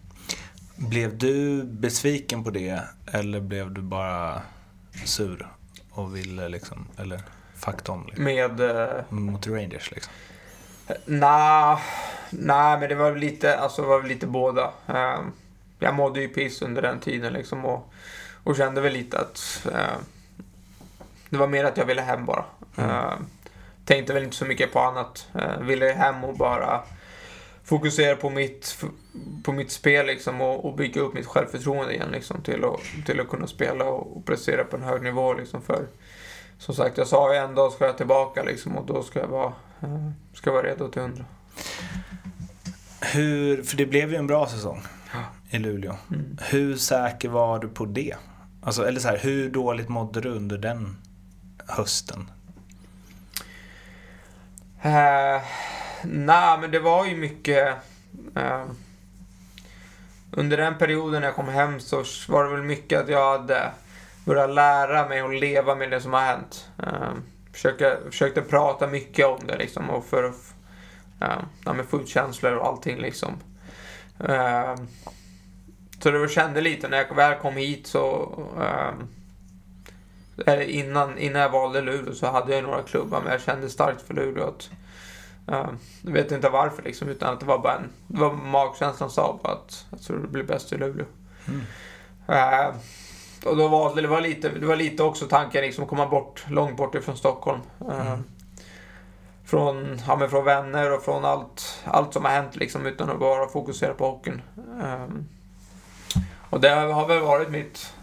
Blev du besviken på det eller blev du bara sur och ville liksom, eller fuck dem? Liksom, med? Eh, mot Rangers liksom? Nej, nah, men det var lite, alltså var lite båda. Eh, jag mådde ju piss under den tiden liksom och, och kände väl lite att eh, det var mer att jag ville hem bara. Mm. Uh, tänkte väl inte så mycket på annat. Uh, ville hem och bara fokusera på mitt, på mitt spel liksom, och, och bygga upp mitt självförtroende igen liksom, till, att, till att kunna spela och, och prestera på en hög nivå. Liksom, för som sagt, jag sa ju en dag ska jag tillbaka liksom, och då ska jag vara, uh, ska jag vara redo till hundra. Hur, för det blev ju en bra säsong i Luleå. Mm. Hur säker var du på det? Alltså, eller så här, hur dåligt mådde du under den hösten? Uh, Nej, men det var ju mycket... Uh, under den perioden när jag kom hem så var det väl mycket att jag hade börjat lära mig att leva med det som har hänt. Eh, uh, försökte, försökte prata mycket om det liksom och för att uh, ja, få ut känslor och allting liksom. Uh, så det var, kände lite när jag väl kom hit så uh, eller innan, innan jag valde Luleå så hade jag några klubbar men jag kände starkt för Luleå att uh, jag vet inte varför liksom utan att det var bara en, det var magkänslan sa bara att jag tror det blir bäst i Luleå. Mm. Uh, och då valde det var lite, det var lite också tanken liksom att komma bort, långt bort ifrån Stockholm. Uh, mm. Från, ja, men från vänner och från allt, allt som har hänt liksom utan att bara fokusera på hockeyn. Och det har väl varit mitt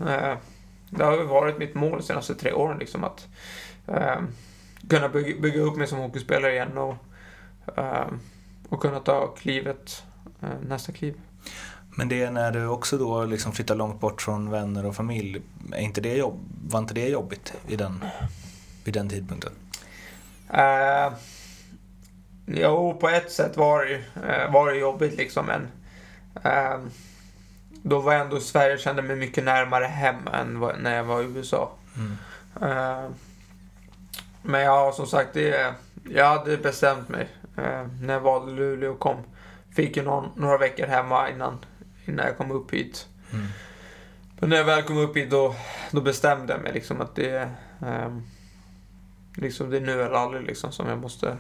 det har varit mitt mål de senaste tre åren. Liksom, att, eh, kunna bygga, bygga upp mig som hockeyspelare igen och, eh, och kunna ta klivet, eh, nästa kliv. Men det är när du också då liksom flyttar långt bort från vänner och familj. Är inte det jobb, var inte det jobbigt i den, vid den tidpunkten? Uh, jo, på ett sätt var det, uh, var det jobbigt liksom. Men uh, då var jag ändå i Sverige och kände mig mycket närmare hem än när jag var i USA. Mm. Uh, men ja, som sagt, det, jag hade bestämt mig när jag valde Luleå och kom. Fick ju någon, några veckor hemma innan, innan jag kom upp hit. Mm. Men när jag väl kom upp hit då, då bestämde jag mig liksom att det... Um, liksom det är nu eller aldrig liksom som jag måste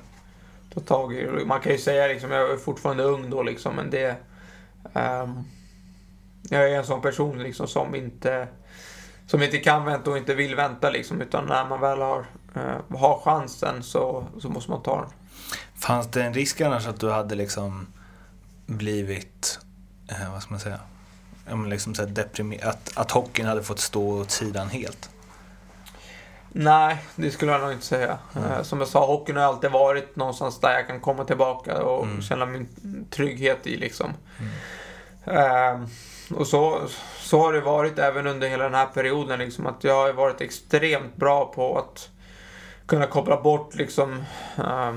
ta tag i. Man kan ju säga liksom, jag är fortfarande ung då liksom, men det... Um, jag är en sån person liksom som inte... Som inte kan vänta och inte vill vänta liksom, utan när man väl har, uh, har chansen så, så måste man ta den. Fanns det en risk annars att du hade liksom blivit, eh, vad ska man säga, liksom så deprimer- att, att hockeyn hade fått stå åt sidan helt? Nej, det skulle jag nog inte säga. Mm. Som jag sa, hockeyn har alltid varit någonstans där jag kan komma tillbaka och mm. känna min trygghet i liksom. Mm. Och så, så har det varit även under hela den här perioden. Liksom, att jag har varit extremt bra på att kunna koppla bort liksom, uh,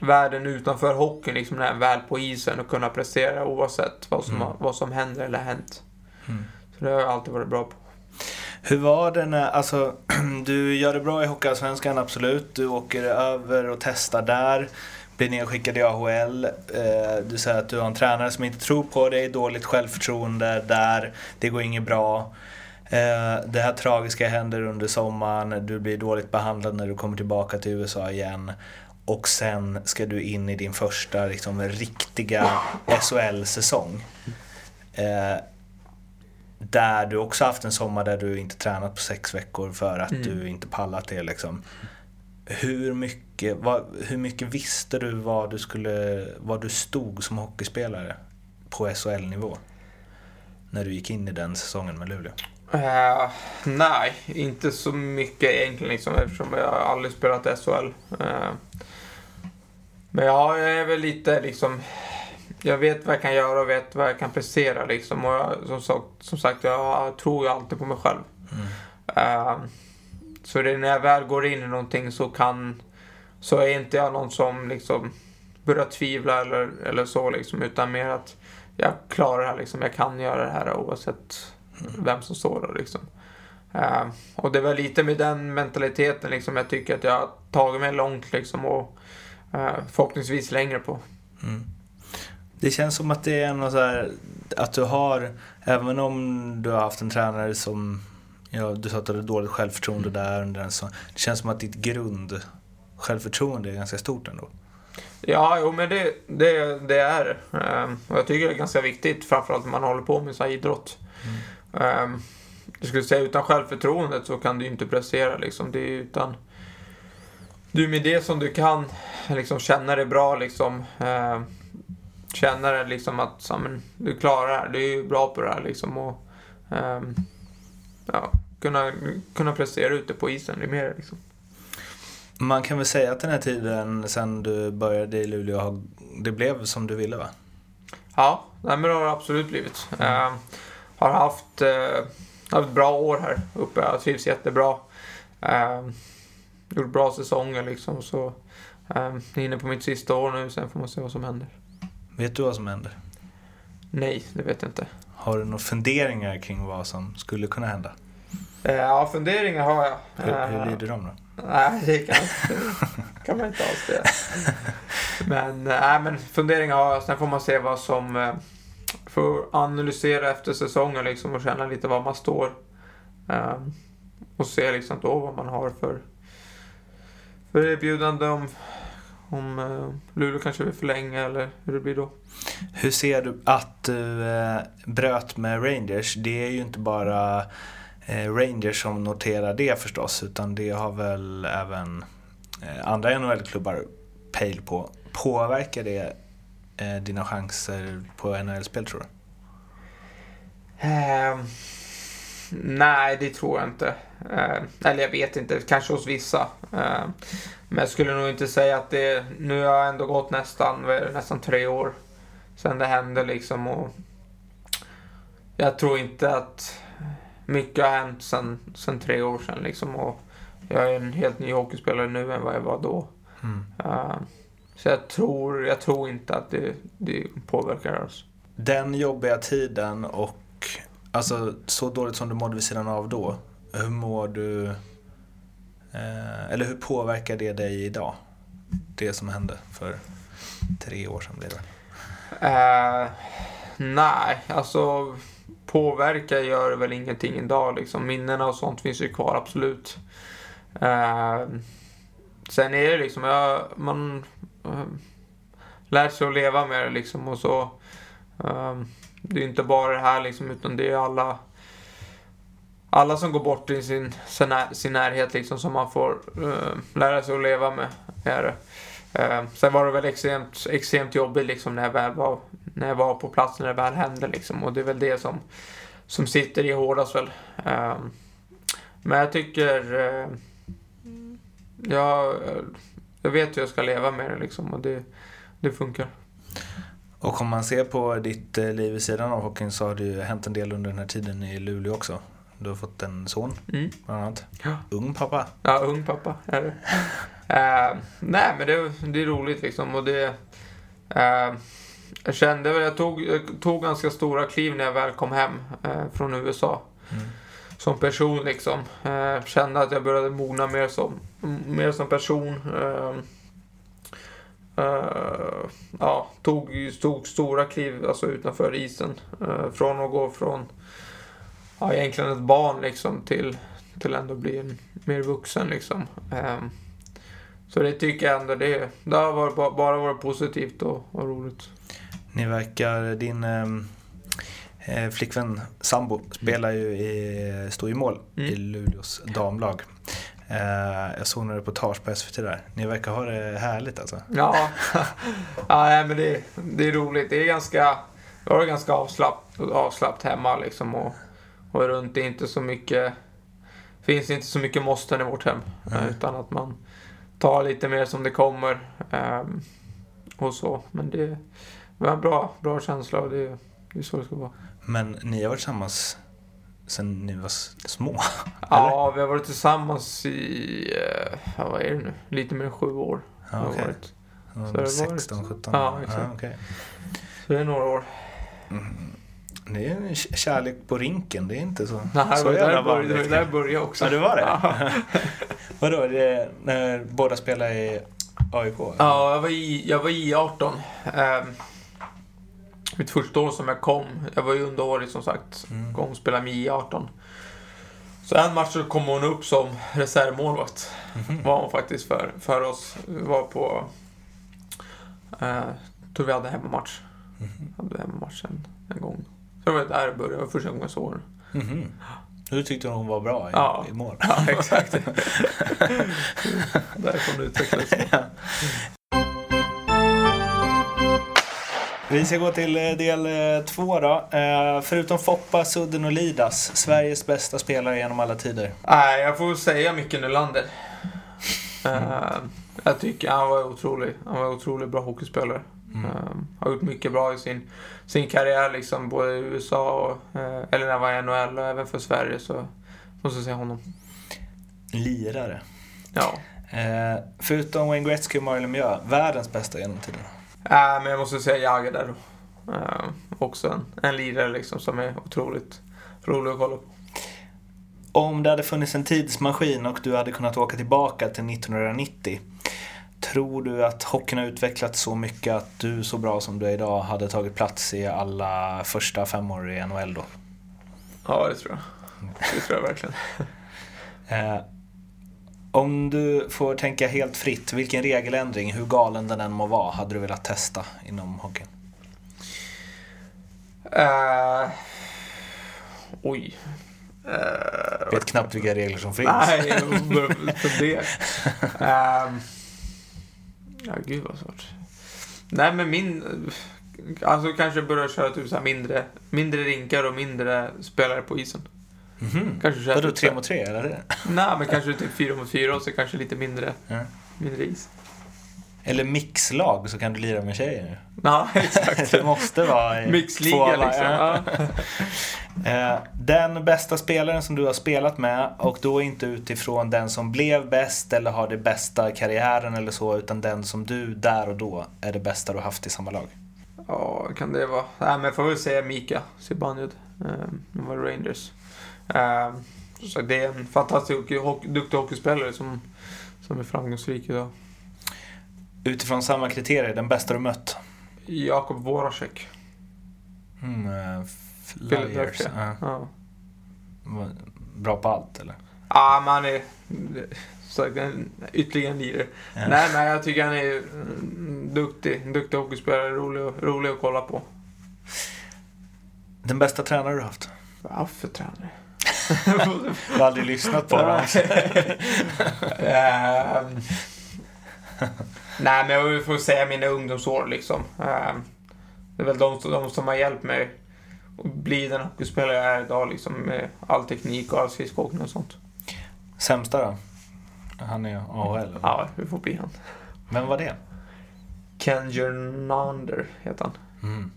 världen utanför hockeyn liksom, när jag är väl på isen och kunna prestera oavsett vad som, mm. vad som händer eller hänt. Mm. Så det har jag alltid varit bra på. Hur var det när, alltså, *clears throat* du gör det bra i Hockeyallsvenskan, absolut. Du åker över och testar där. Blir nedskickad i AHL. Eh, du säger att du har en tränare som inte tror på dig, dåligt självförtroende där. Det går inget bra. Eh, det här tragiska händer under sommaren. Du blir dåligt behandlad när du kommer tillbaka till USA igen. Och sen ska du in i din första liksom, riktiga SHL-säsong. Eh, där du också haft en sommar där du inte tränat på sex veckor för att mm. du inte pallat det. Liksom. Hur, mycket, vad, hur mycket visste du var du, skulle, var du stod som hockeyspelare på SHL-nivå? När du gick in i den säsongen med Luleå? Uh, nej, inte så mycket egentligen liksom, eftersom jag aldrig spelat SHL. Uh, men ja, jag är väl lite liksom jag vet vad jag kan göra och vet vad jag kan prestera liksom. Och jag, som, sagt, som sagt, jag tror ju alltid på mig själv. Mm. Uh, så det, när jag väl går in i någonting så kan, så är inte jag någon som liksom börjar tvivla eller, eller så liksom. Utan mer att jag klarar det här liksom. Jag kan göra det här oavsett mm. vem som står där liksom. Uh, och det var lite med den mentaliteten liksom jag tycker att jag har tagit mig långt liksom och uh, förhoppningsvis längre på. Mm. Det känns som att det är något så här, att du har, även om du har haft en tränare som, ja, du sa att du hade dåligt självförtroende där under en sån, det känns som att ditt grund självförtroende är ganska stort ändå. Ja, jo men det, det, det är um, Och jag tycker det är ganska viktigt, framförallt när man håller på med så här idrott. Mm. Um, jag skulle säga utan självförtroendet så kan du inte prestera liksom. Det är utan... Du med det som du kan liksom känna dig bra liksom. Uh, känna det liksom att så, men, du klarar det här, du är ju bra på det här liksom. Och, um, ja, kunna, kunna prestera ute på isen, det är mer liksom. Man kan väl säga att den här tiden sen du började i Luleå, det blev som du ville va? Ja, nej, men det har det absolut blivit. Mm. Uh, har haft, uh, haft bra år här uppe, jag trivs jättebra. Uh, gjort bra säsonger liksom, så uh, inne på mitt sista år nu, sen får man se vad som händer. Vet du vad som händer? Nej, det vet jag inte. Har du några funderingar kring vad som skulle kunna hända? Eh, ja, funderingar har jag. Hur, hur lyder de då? Nej, det kan, kan man inte det. *laughs* Men, nej, men funderingar har jag. Sen får man se vad som... Eh, får analysera efter säsongen liksom och känna lite var man står. Um, och se liksom då vad man har för, för erbjudande om om eh, Luleå kanske vill förlänga eller hur det blir då. Hur ser du att du eh, bröt med Rangers? Det är ju inte bara eh, Eh, Rangers som noterar det förstås utan det har väl även eh, andra NHL-klubbar pejl på. Påverkar det eh, dina chanser på NHL-spel tror du? Um, nej, det tror jag inte. Eh, eller jag vet inte, kanske hos vissa. Eh, men jag skulle nog inte säga att det... Nu har jag ändå gått nästan, nästan tre år sedan det hände liksom. Och jag tror inte att mycket har hänt sedan, sedan tre år sedan liksom. Och jag är en helt ny hockeyspelare nu än vad jag var då. Eh, så jag tror, jag tror inte att det, det påverkar oss. Den jobbiga tiden och alltså så dåligt som du mådde vid sidan av då. Hur mår du? Eh, eller hur påverkar det dig idag? Det som hände för tre år sedan blev det. Eh, nej, alltså påverka gör väl ingenting idag liksom. Minnena och sånt finns ju kvar, absolut. Eh, sen är det liksom, jag, man eh, lär sig att leva med det liksom och så. Eh, det är inte bara det här liksom, utan det är alla alla som går bort i sin, sin, när, sin närhet liksom som man får eh, lära sig att leva med. Är det. Eh, sen var det väl extremt, extremt jobbigt liksom när jag väl var, när jag var på plats när det väl hände liksom. Och det är väl det som, som sitter i hårdast väl. Eh, men jag tycker, eh, jag, jag vet hur jag ska leva med det liksom och det, det funkar. Och om man ser på ditt liv vid sidan av hockeyn så har det ju hänt en del under den här tiden i Luleå också. Du har fått en son, Mm. bland annat. Ja. Ung pappa. Ja, ung pappa är det. Eh, nej, men det, det är roligt liksom. Och det, eh, jag kände väl, jag tog, jag tog ganska stora kliv när jag väl kom hem eh, från USA. Som person liksom. Kände att jag började mogna mer som, mer som person. Eh, eh, ja, tog, tog stora kliv alltså utanför isen. Från att gå från ja, egentligen ett barn liksom till, till ändå bli en mer vuxen liksom. Så det tycker jag ändå det, det har varit, ba- bara varit positivt och, och roligt. Ni verkar, din ehm, eh, flickvän sambo spelar ju i, står i mål Mm. i Luleås damlag. Eh, jag såg några reportage på SVT där. Ni verkar ha det härligt alltså. Ja, *laughs* ja men det, det är roligt. Det är ganska, det ganska avslappt, avslappt hemma liksom och, och runt. Det är inte så mycket, finns inte så mycket måsten i vårt hem. Nej. Utan att man tar lite mer som det kommer. ehm, och så. Men det var en bra, bra känsla och det, det är så det ska vara. Men ni har varit tillsammans sen ni var små? *laughs* Ja, vi har varit tillsammans i, eh, ja, vad är det nu, lite mer än sju år. Ja, har vi okej. varit. Så det har varit- 16, 17? Ja, exakt. okej. Så det är några år. Det är kärlek på rinken, det är inte så, Nej, så jävla började, det var vanligt. där började jag också. Ja, det var det? Ja. *laughs* Vadå, det när båda spelar i AIK? Ja, jag var i, jag var i 18. Um, mitt första år som jag kom, jag var ju underårig som sagt, Mm. kom och spelade med I18. Så en match så kom hon upp som reservmålvakt. Mhm. Var hon faktiskt för, för oss. Vi var på, uh, tror vi hade hemmamatch. Mhm. Hade hemmamatch en, en gång. Det var där det började, var första gången jag såg henne. Mhm. Du tyckte hon var bra i, Ja. i mål? Ja, exakt. *laughs* Därifrån utvecklades det. Vi ska gå till eh, del eh, två då. Eh, Förutom Foppa, Sudden och Lidas, Sveriges bästa spelare genom alla tider. Nej, jag får säga Micke Nylander. Eh, jag tycker han var otrolig. Han var otroligt bra hockeyspelare. Mm. Eh, har gjort mycket bra i sin, sin karriär, liksom, både i USA och, eh, eller när han var i NHL och även för Sverige. Så måste jag säga honom. Lirare. Ja. Eh, förutom Wayne Gretzky och Mario Lemieux, världens bästa genom tiden. Äh, men jag måste säga Jagr där då. Eh, också en, en lirare liksom, som är otroligt rolig att kolla på. Om det hade funnits en tidsmaskin och du hade kunnat åka tillbaka till 1990, tror du att hockeyn har utvecklats så mycket att du så bra som du är idag hade tagit plats i alla första fem år i NHL då? Ja, det tror jag. Det tror jag verkligen. *laughs* Eh, om du får tänka helt fritt, vilken regeländring, hur galen den än må vara, hade du velat testa inom hockeyn? Eh, oj. Jag vet knappt vilka regler som finns. Nej, fundera. *laughs* Ehm, ja, gud vad svårt. Nej, men min... Alltså kanske börja köra typ så mindre, mindre rinkar och mindre spelare på isen. Mhm. Kanske känns Vadå, lite- tre mot tre eller? Nej, men kanske typ fyra mot fyra och så kanske lite mindre, Ja. mindre is. Eller mixlag så kan du lira med tjejer nu. Ja, *laughs* exakt. Det *laughs* måste vara i Mixliga två- liksom. Ja. *laughs* Eh, Den bästa spelaren som du har spelat med och då inte utifrån den som blev bäst eller har det bästa karriären eller så utan den som du där och då är det bästa du haft i samma lag. Ja, kan det vara? Nej, men jag får väl säga Mika Zibanejad. Um, de var Rangers. Um, så det är en fantastisk duktig hockeyspelare som, som är framgångsrik idag. Utifrån samma kriterier, den bästa du mött? Jakob Voracek. Mm, eh, Flyers. Philadelphia. Ja. Bra på allt eller? Ja, men han är ytterligare en lirare. Ja. Nej, men jag tycker han är mm, duktig. Duktig hockeyspelare. Rolig, rolig att kolla på. Den bästa tränare du haft? Vad för tränare? *laughs* Du har aldrig lyssnat på *laughs* dem. *laughs* Nej, men jag får säga mina ungdomsår liksom. Ehm, Det är väl de, de som har hjälpt mig att bli den hockeyspelare jag är idag liksom. Med all teknik och all skridskoåkning och sånt. Sämsta då? Han är AHL eller? Ja, vi får bli han. Vem var det? Ken Jernander heter han. Mm.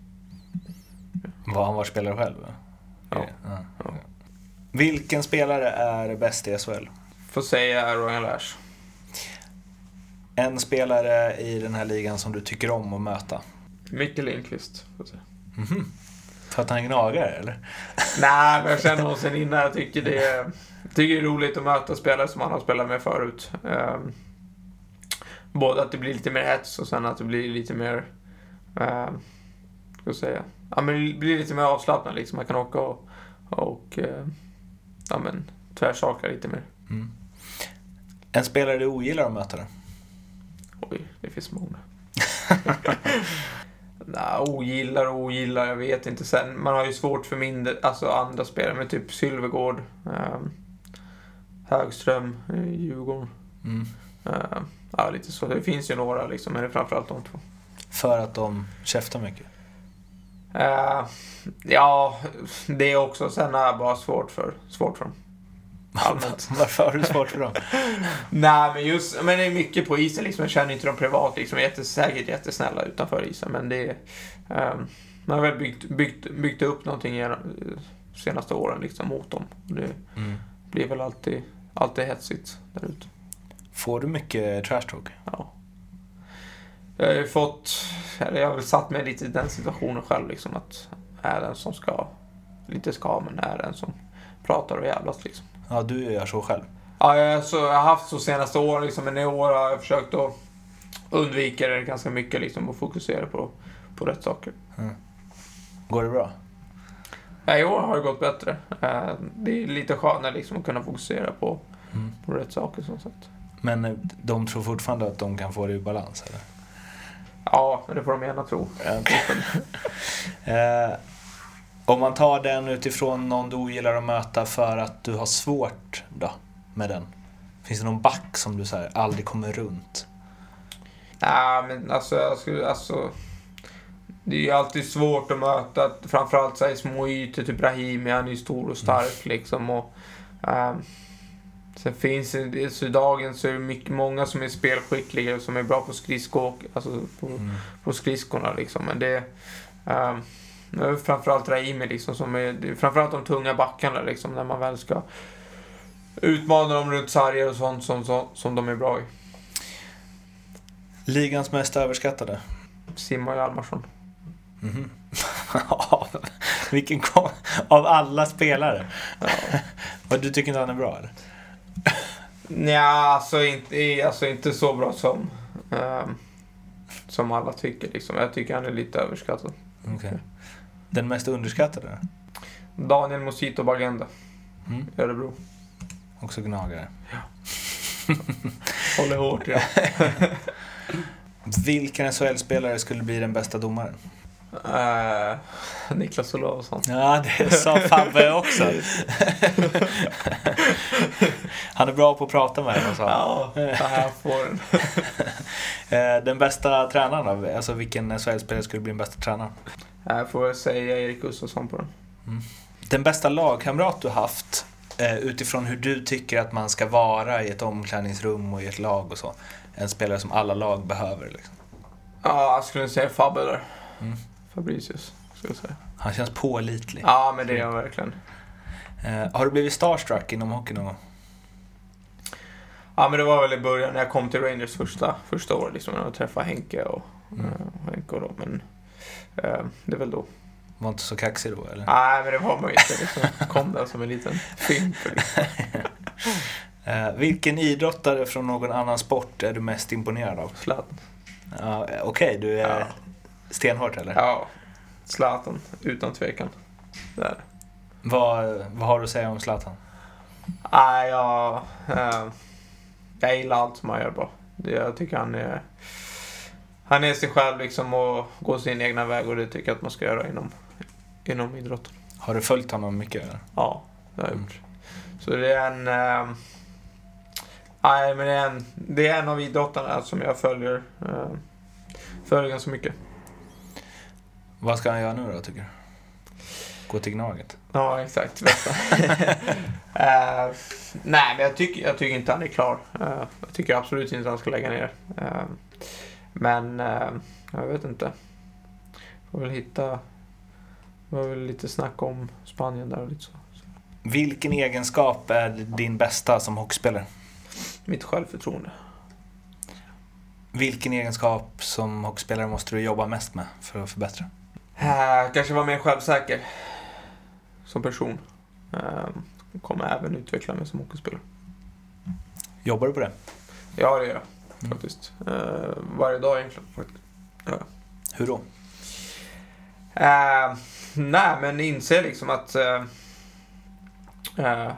Var han var spelare själv? va? Ja. ja. Vilken spelare är bäst i SHL? Får säga Ryan Lash. En spelare i den här ligan som du tycker om att möta? Micke Lindqvist. säga. Mhm. För att han är gnagare eller? Nej, men jag känner honom sen innan. Jag tycker det är, tycker det är roligt att möta spelare som han har spelat med förut. Ehm, både att det blir lite mer hets och sen att det blir lite mer... Uh, ska jag säga? Ja, men det blir lite mer avslappnat liksom. Man kan åka och, och eh, ja, men, tvärsaka lite mer. Mm. En spelare du ogillar att möta då? Oj, det finns många. *laughs* Nej, ogillar och ogillar, jag vet inte. Sen, man har ju svårt för mindre, alltså andra spelare, med typ Sylvegård, um, Högström, eh, Djurgården. Mm. Eh, ja, lite så. Det finns ju några liksom, men det är framförallt de två. För att de käftar mycket? Eh, ja, det är också. Sen har jag bara svårt för, svårt för dem. Varför har du svårt för dem? *laughs* Nej, men just, men det är mycket på isen liksom. Jag känner inte dem privat liksom. Säkert jättesnälla utanför isen, men det är... Um, man har väl byggt, byggt, byggt upp någonting genom, eh, senaste åren liksom mot dem. Det Mm. blir väl alltid, alltid hetsigt där ute. Får du mycket trash talk? Ja. Jag har ju fått, eller jag har väl satt mig lite i den situationen själv liksom att är den som ska, lite ska, men är den som pratar och jävlas liksom. Ja, du gör så själv. Ja, jag, så, jag har haft så senaste åren liksom, men i år har jag försökt att undvika det ganska mycket liksom och fokusera på, på rätt saker. Går det bra? Ja, I år har det gått bättre. Eh, Det är lite skönare liksom att kunna fokusera på, Mm. på rätt saker som sagt. Men eh, de tror fortfarande att de kan få det i balans, eller? Ja, det får de gärna tro. *laughs* Eh, om man tar den utifrån någon du ogillar att möta för att du har svårt då, med den? Finns det någon back som du så här, aldrig kommer runt? Nej, men alltså, jag skulle, alltså... Det är ju alltid svårt att möta, framförallt så här, små ytor, typ Brahimi, han är ju stor och stark liksom. Och, ehm, sen finns det, så i dagen så är det mycket, många som är spelskickliga och som är bra på skridskor, alltså på, Mm. på skridskorna liksom. Men det, um, framförallt Raimi liksom som är, framförallt de tunga backarna liksom, när man väl ska utmana dem runt sarger och sånt som, som, som de är bra i. Ligans mest överskattade? Simon Hjalmarsson. Mhm. Ja, *laughs* Vilken kom... Av alla spelare? Och du tycker inte han är bra eller? Nja, alltså inte, alltså inte så bra som, ehm, som alla tycker. Liksom. Jag tycker han är lite överskattad. Okej. Den mest underskattade? Daniel Mosito Bagenda, Mm. i Örebro. Också gnagare. *laughs* Håller hårt det. *laughs* Vilken SHL-spelare skulle bli den bästa domaren? Eh, Niklas Olausson. Ja, det sa Fabbe också. *laughs* Han är bra på att prata med henne, sa. Ja, det här får den. Eh, Den bästa tränaren då? Alltså vilken SHL-spelare skulle bli den bästa tränaren? Jag får säga Erik Gustafsson på den. Den bästa lagkamrat du haft eh, utifrån hur du tycker att man ska vara i ett omklädningsrum och i ett lag och så. En spelare som alla lag behöver. Liksom. Ja, jag skulle säga Fabbe där. Mm. Fabricius, skulle jag säga. Han känns pålitlig. Ja, men det är han verkligen. Eh, har du blivit starstruck inom hockey någon gång? Ja, men det var väl i början när jag kom till Rangers första, första året, liksom, när jag träffade Henke och, Mm. eh, och Henke och då. Men eh, det är väl då. Var inte så kaxig då eller? Nej, men det var man ju inte. Liksom. Kom där som en liten fimp. Liksom. *laughs* Eh, vilken idrottare från någon annan sport är du mest imponerad av? Zlatan. Ja, Okej, du är Ja. stenhårt eller? Ja, Zlatan, utan tvekan. Där. Vad, vad har du att säga om Zlatan? Nej, jag, eh, jag gillar allt som han gör bara. Det, jag tycker han är, han är sig själv liksom och går sin egna väg och det tycker jag att man ska göra inom, inom idrotten. Har du följt honom mycket? Eller? Ja, det har jag Mm. gjort. Så det är en... Eh, nej, men det är en, det är en av idrottarna som jag följer, eh, följer ganska mycket. Vad ska han göra nu då tycker du? Gå till Gnaget? Ja, exakt. *laughs* Eh, nej, men jag tycker, jag tycker inte han är klar. Eh, jag tycker absolut inte han ska lägga ner. Men eh, jag vet inte. Får väl hitta... Det var väl lite snack om Spanien där och lite så. så. Vilken egenskap är din bästa som hockeyspelare? Mitt självförtroende. Vilken egenskap som hockeyspelare måste du jobba mest med för att förbättra? Eh, kanske vara mer självsäker som person. Eh, kommer även utveckla mig som hockeyspelare. Jobbar du på det? Ja, det gör jag. Faktiskt. Eh, varje dag egentligen. Faktiskt. Hur då? Eh, nej, men inse liksom att, eh,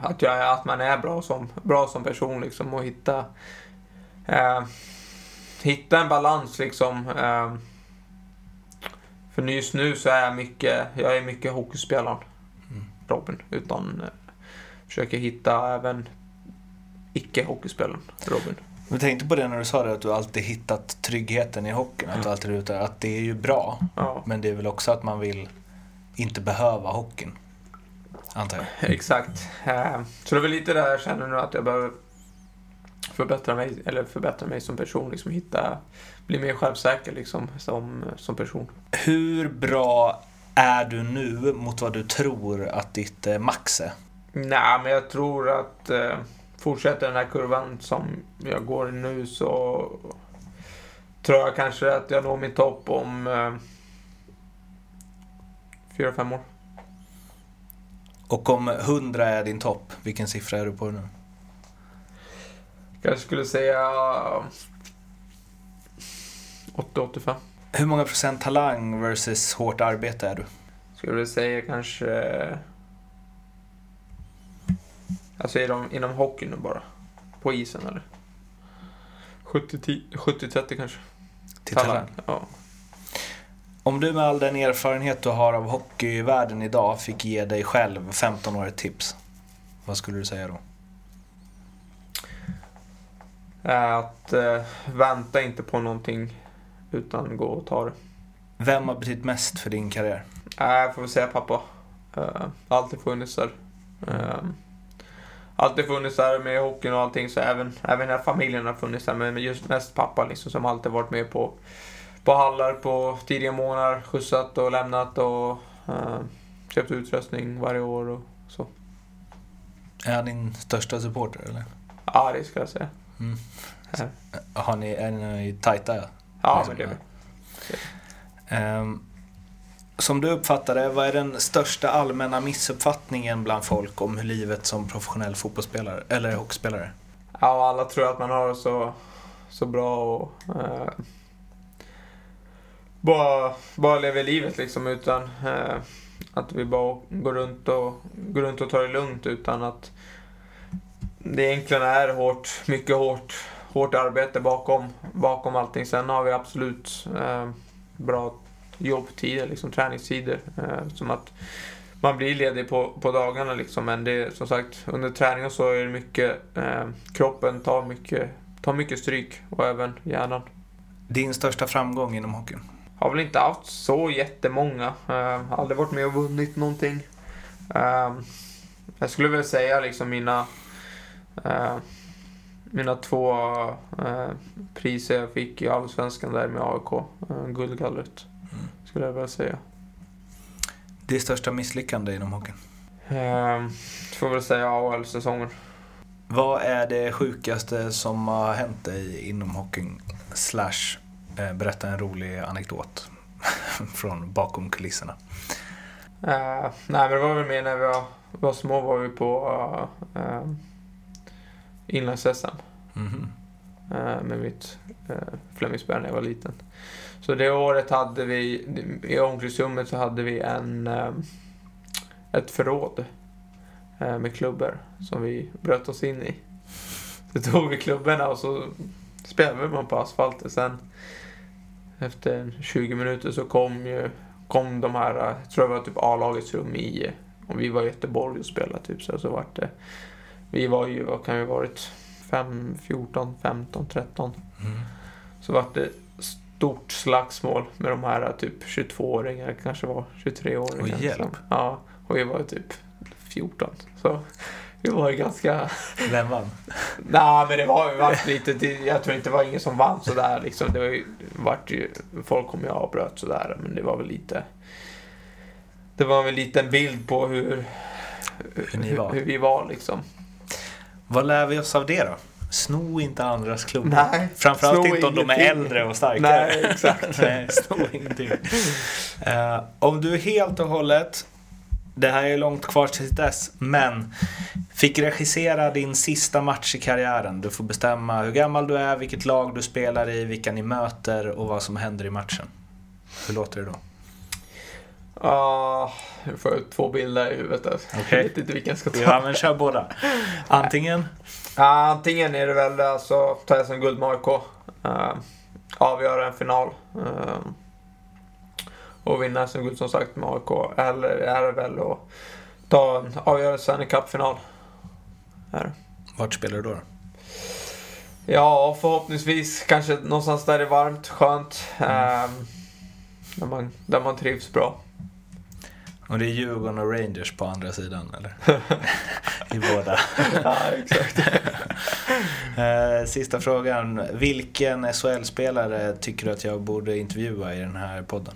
att, jag, att man är bra som, bra som person liksom och hitta, eh, hitta en balans liksom. För just nu så är jag mycket, jag är mycket hockeyspelaren Mm. Robin, utan försöker hitta även icke-hockeyspelaren Robin. Jag tänkte på det när du sa det att du alltid hittat tryggheten i hockeyn. Att du alltid ute. Att det är ju bra. Ja, Men det är väl också att man vill inte behöva hockeyn. Antar jag. *laughs* exakt. Eh, så det är väl lite där jag känner nu att jag behöver förbättra mig, eller förbättra mig som person, liksom hitta, bli mer självsäker liksom som, som person. Hur bra är du nu mot vad du tror att ditt eh, max är? Nej, men jag tror att eh, fortsätter den här kurvan som jag går nu så tror jag kanske att jag når min topp om eh, fyra, fem år. Och om 100 är din topp, vilken siffra är du på nu? Kanske skulle säga 80-85. Hur många procent talang versus hårt arbete är du? Skulle säga kanske... Alltså inom, inom hockeyn nu bara. På isen eller? 70-10 70-30 kanske. Till talang. Ja. Om du med all den erfarenhet du har av hockeyvärlden idag fick ge dig själv 15 år ett tips, vad skulle du säga då? Eh, Att eh, vänta inte på någonting utan gå och ta det. Vem har betytt mest för din karriär? Eh, Jag får väl säga pappa. Eh, Alltid funnits där. Eh, Alltid funnits där med hockeyn och allting, så även, även när familjen har funnits där. Men just mest pappa liksom, som alltid varit med på, på hallar på tidiga månader, skjutsat och lämnat och eh, köpt utrustning varje år och så. Är han din största supporter eller? Ja, det ska jag säga. Mm. Har ni, är ni tajta? Ja, Liksom, men det är vi. Ehm, som du uppfattar det, vad är den största allmänna missuppfattningen bland folk om hur livet som professionell fotbollsspelare, eller hockeyspelare? Ja, alla tror att man har det så, så bra och eh, bara, bara lever livet liksom utan eh, att vi bara går runt, och, går runt och tar det lugnt utan att det egentligen är hårt, mycket hårt, hårt arbete bakom, bakom allting. Sen har vi absolut eh, bra jobbtider, liksom träningstider. Eh, som att man blir ledig på, på dagarna liksom, men det är som sagt under träningen så är det mycket, eh, kroppen tar mycket, tar mycket stryk och även hjärnan. Din största framgång inom hockeyn? Har väl inte haft så jättemånga. Eh, aldrig varit med och vunnit någonting. Eh, jag skulle väl säga liksom mina, eh, mina två eh, priser jag fick i Allsvenskan där med AIK. Eh, guldgallret, skulle jag väl säga. Det största misslyckande inom hockeyn? Eh, får väl säga AHL-säsongen. Vad är det sjukaste som har hänt dig inom hockeyn? Slash, eh, berätta en rolig anekdot *laughs* från bakom kulisserna. Eh, nej, men det var väl mer när vi var, var små var vi på uh, inlands-SM Mhm. uh, med mitt uh, Flemingsberg när jag var liten. Så det året hade vi, i omklädningsrummet så hade vi en, eh, ett förråd eh, med klubbor som vi bröt oss in i. Så tog vi klubborna och så spelade man på asfalten. Sen efter 20 minuter så kom ju kom de här, jag tror det var typ A-lagets rum i, och vi var i Göteborg och spelade typ så, så vart det, vi var ju, vad kan vi varit, 5, 14, 15, 13. Mm. Så vart det stort slagsmål med de här typ 22-åringar, kanske var 23-åringar. Åh, hjälp. som- Ja, och vi var typ 14. Så vi var ju ganska... Vem vann? Nej, men det var ju vart lite... Jag tror inte det var ingen som vann sådär liksom. Det var ju, vart ju, folk kom ju och avbröt sådär, men det var väl lite... Det var väl en liten bild på hur, Hur var. hur vi var liksom. Vad lär vi oss av det då? Sno inte andras klubbor. Nej, Framförallt inte om de är äldre och starkare. Nej, exakt. *laughs* Nej, sno ingenting. Eh, om du helt och hållet, det här är långt kvar till dess, men fick regissera din sista match i karriären. Du får bestämma hur gammal du är, vilket lag du spelar i, vilka ni möter och vad som händer i matchen. Hur låter det då? Ja, jag får två bilder i huvudet. Okej. Jag vet inte vilken jag ska ta. Ja, men kör båda. Antingen antingen är det väl alltså ta SM guld med AIK. Uh, avgöra en final. eh, och vinna SM guld som sagt med AIK. Eller är det väl att ta en avgöra Stanley Cup-final. Vart spelar du då? Ja, förhoppningsvis kanske någonstans där det är varmt, skönt. eh, där, man, där man trivs bra. Och det är Djurgården och Rangers på andra sidan, eller? *laughs* I båda. *laughs* ja, exakt. Eh, Sista frågan. Vilken SHL-spelare tycker du att jag borde intervjua i den här podden?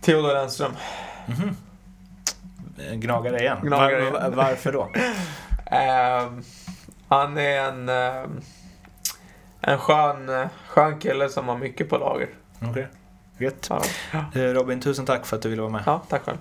Theodor Lennström. Mhm. Eh, Gnagare igen. Gnagare Var, igen. varför då? *laughs* Ehm, han är en, ehm, en skön, skön kille som har mycket på lager. Okej. Gött. Ja, Eh, Robin, tusen tack för att du ville vara med. ja tack själv.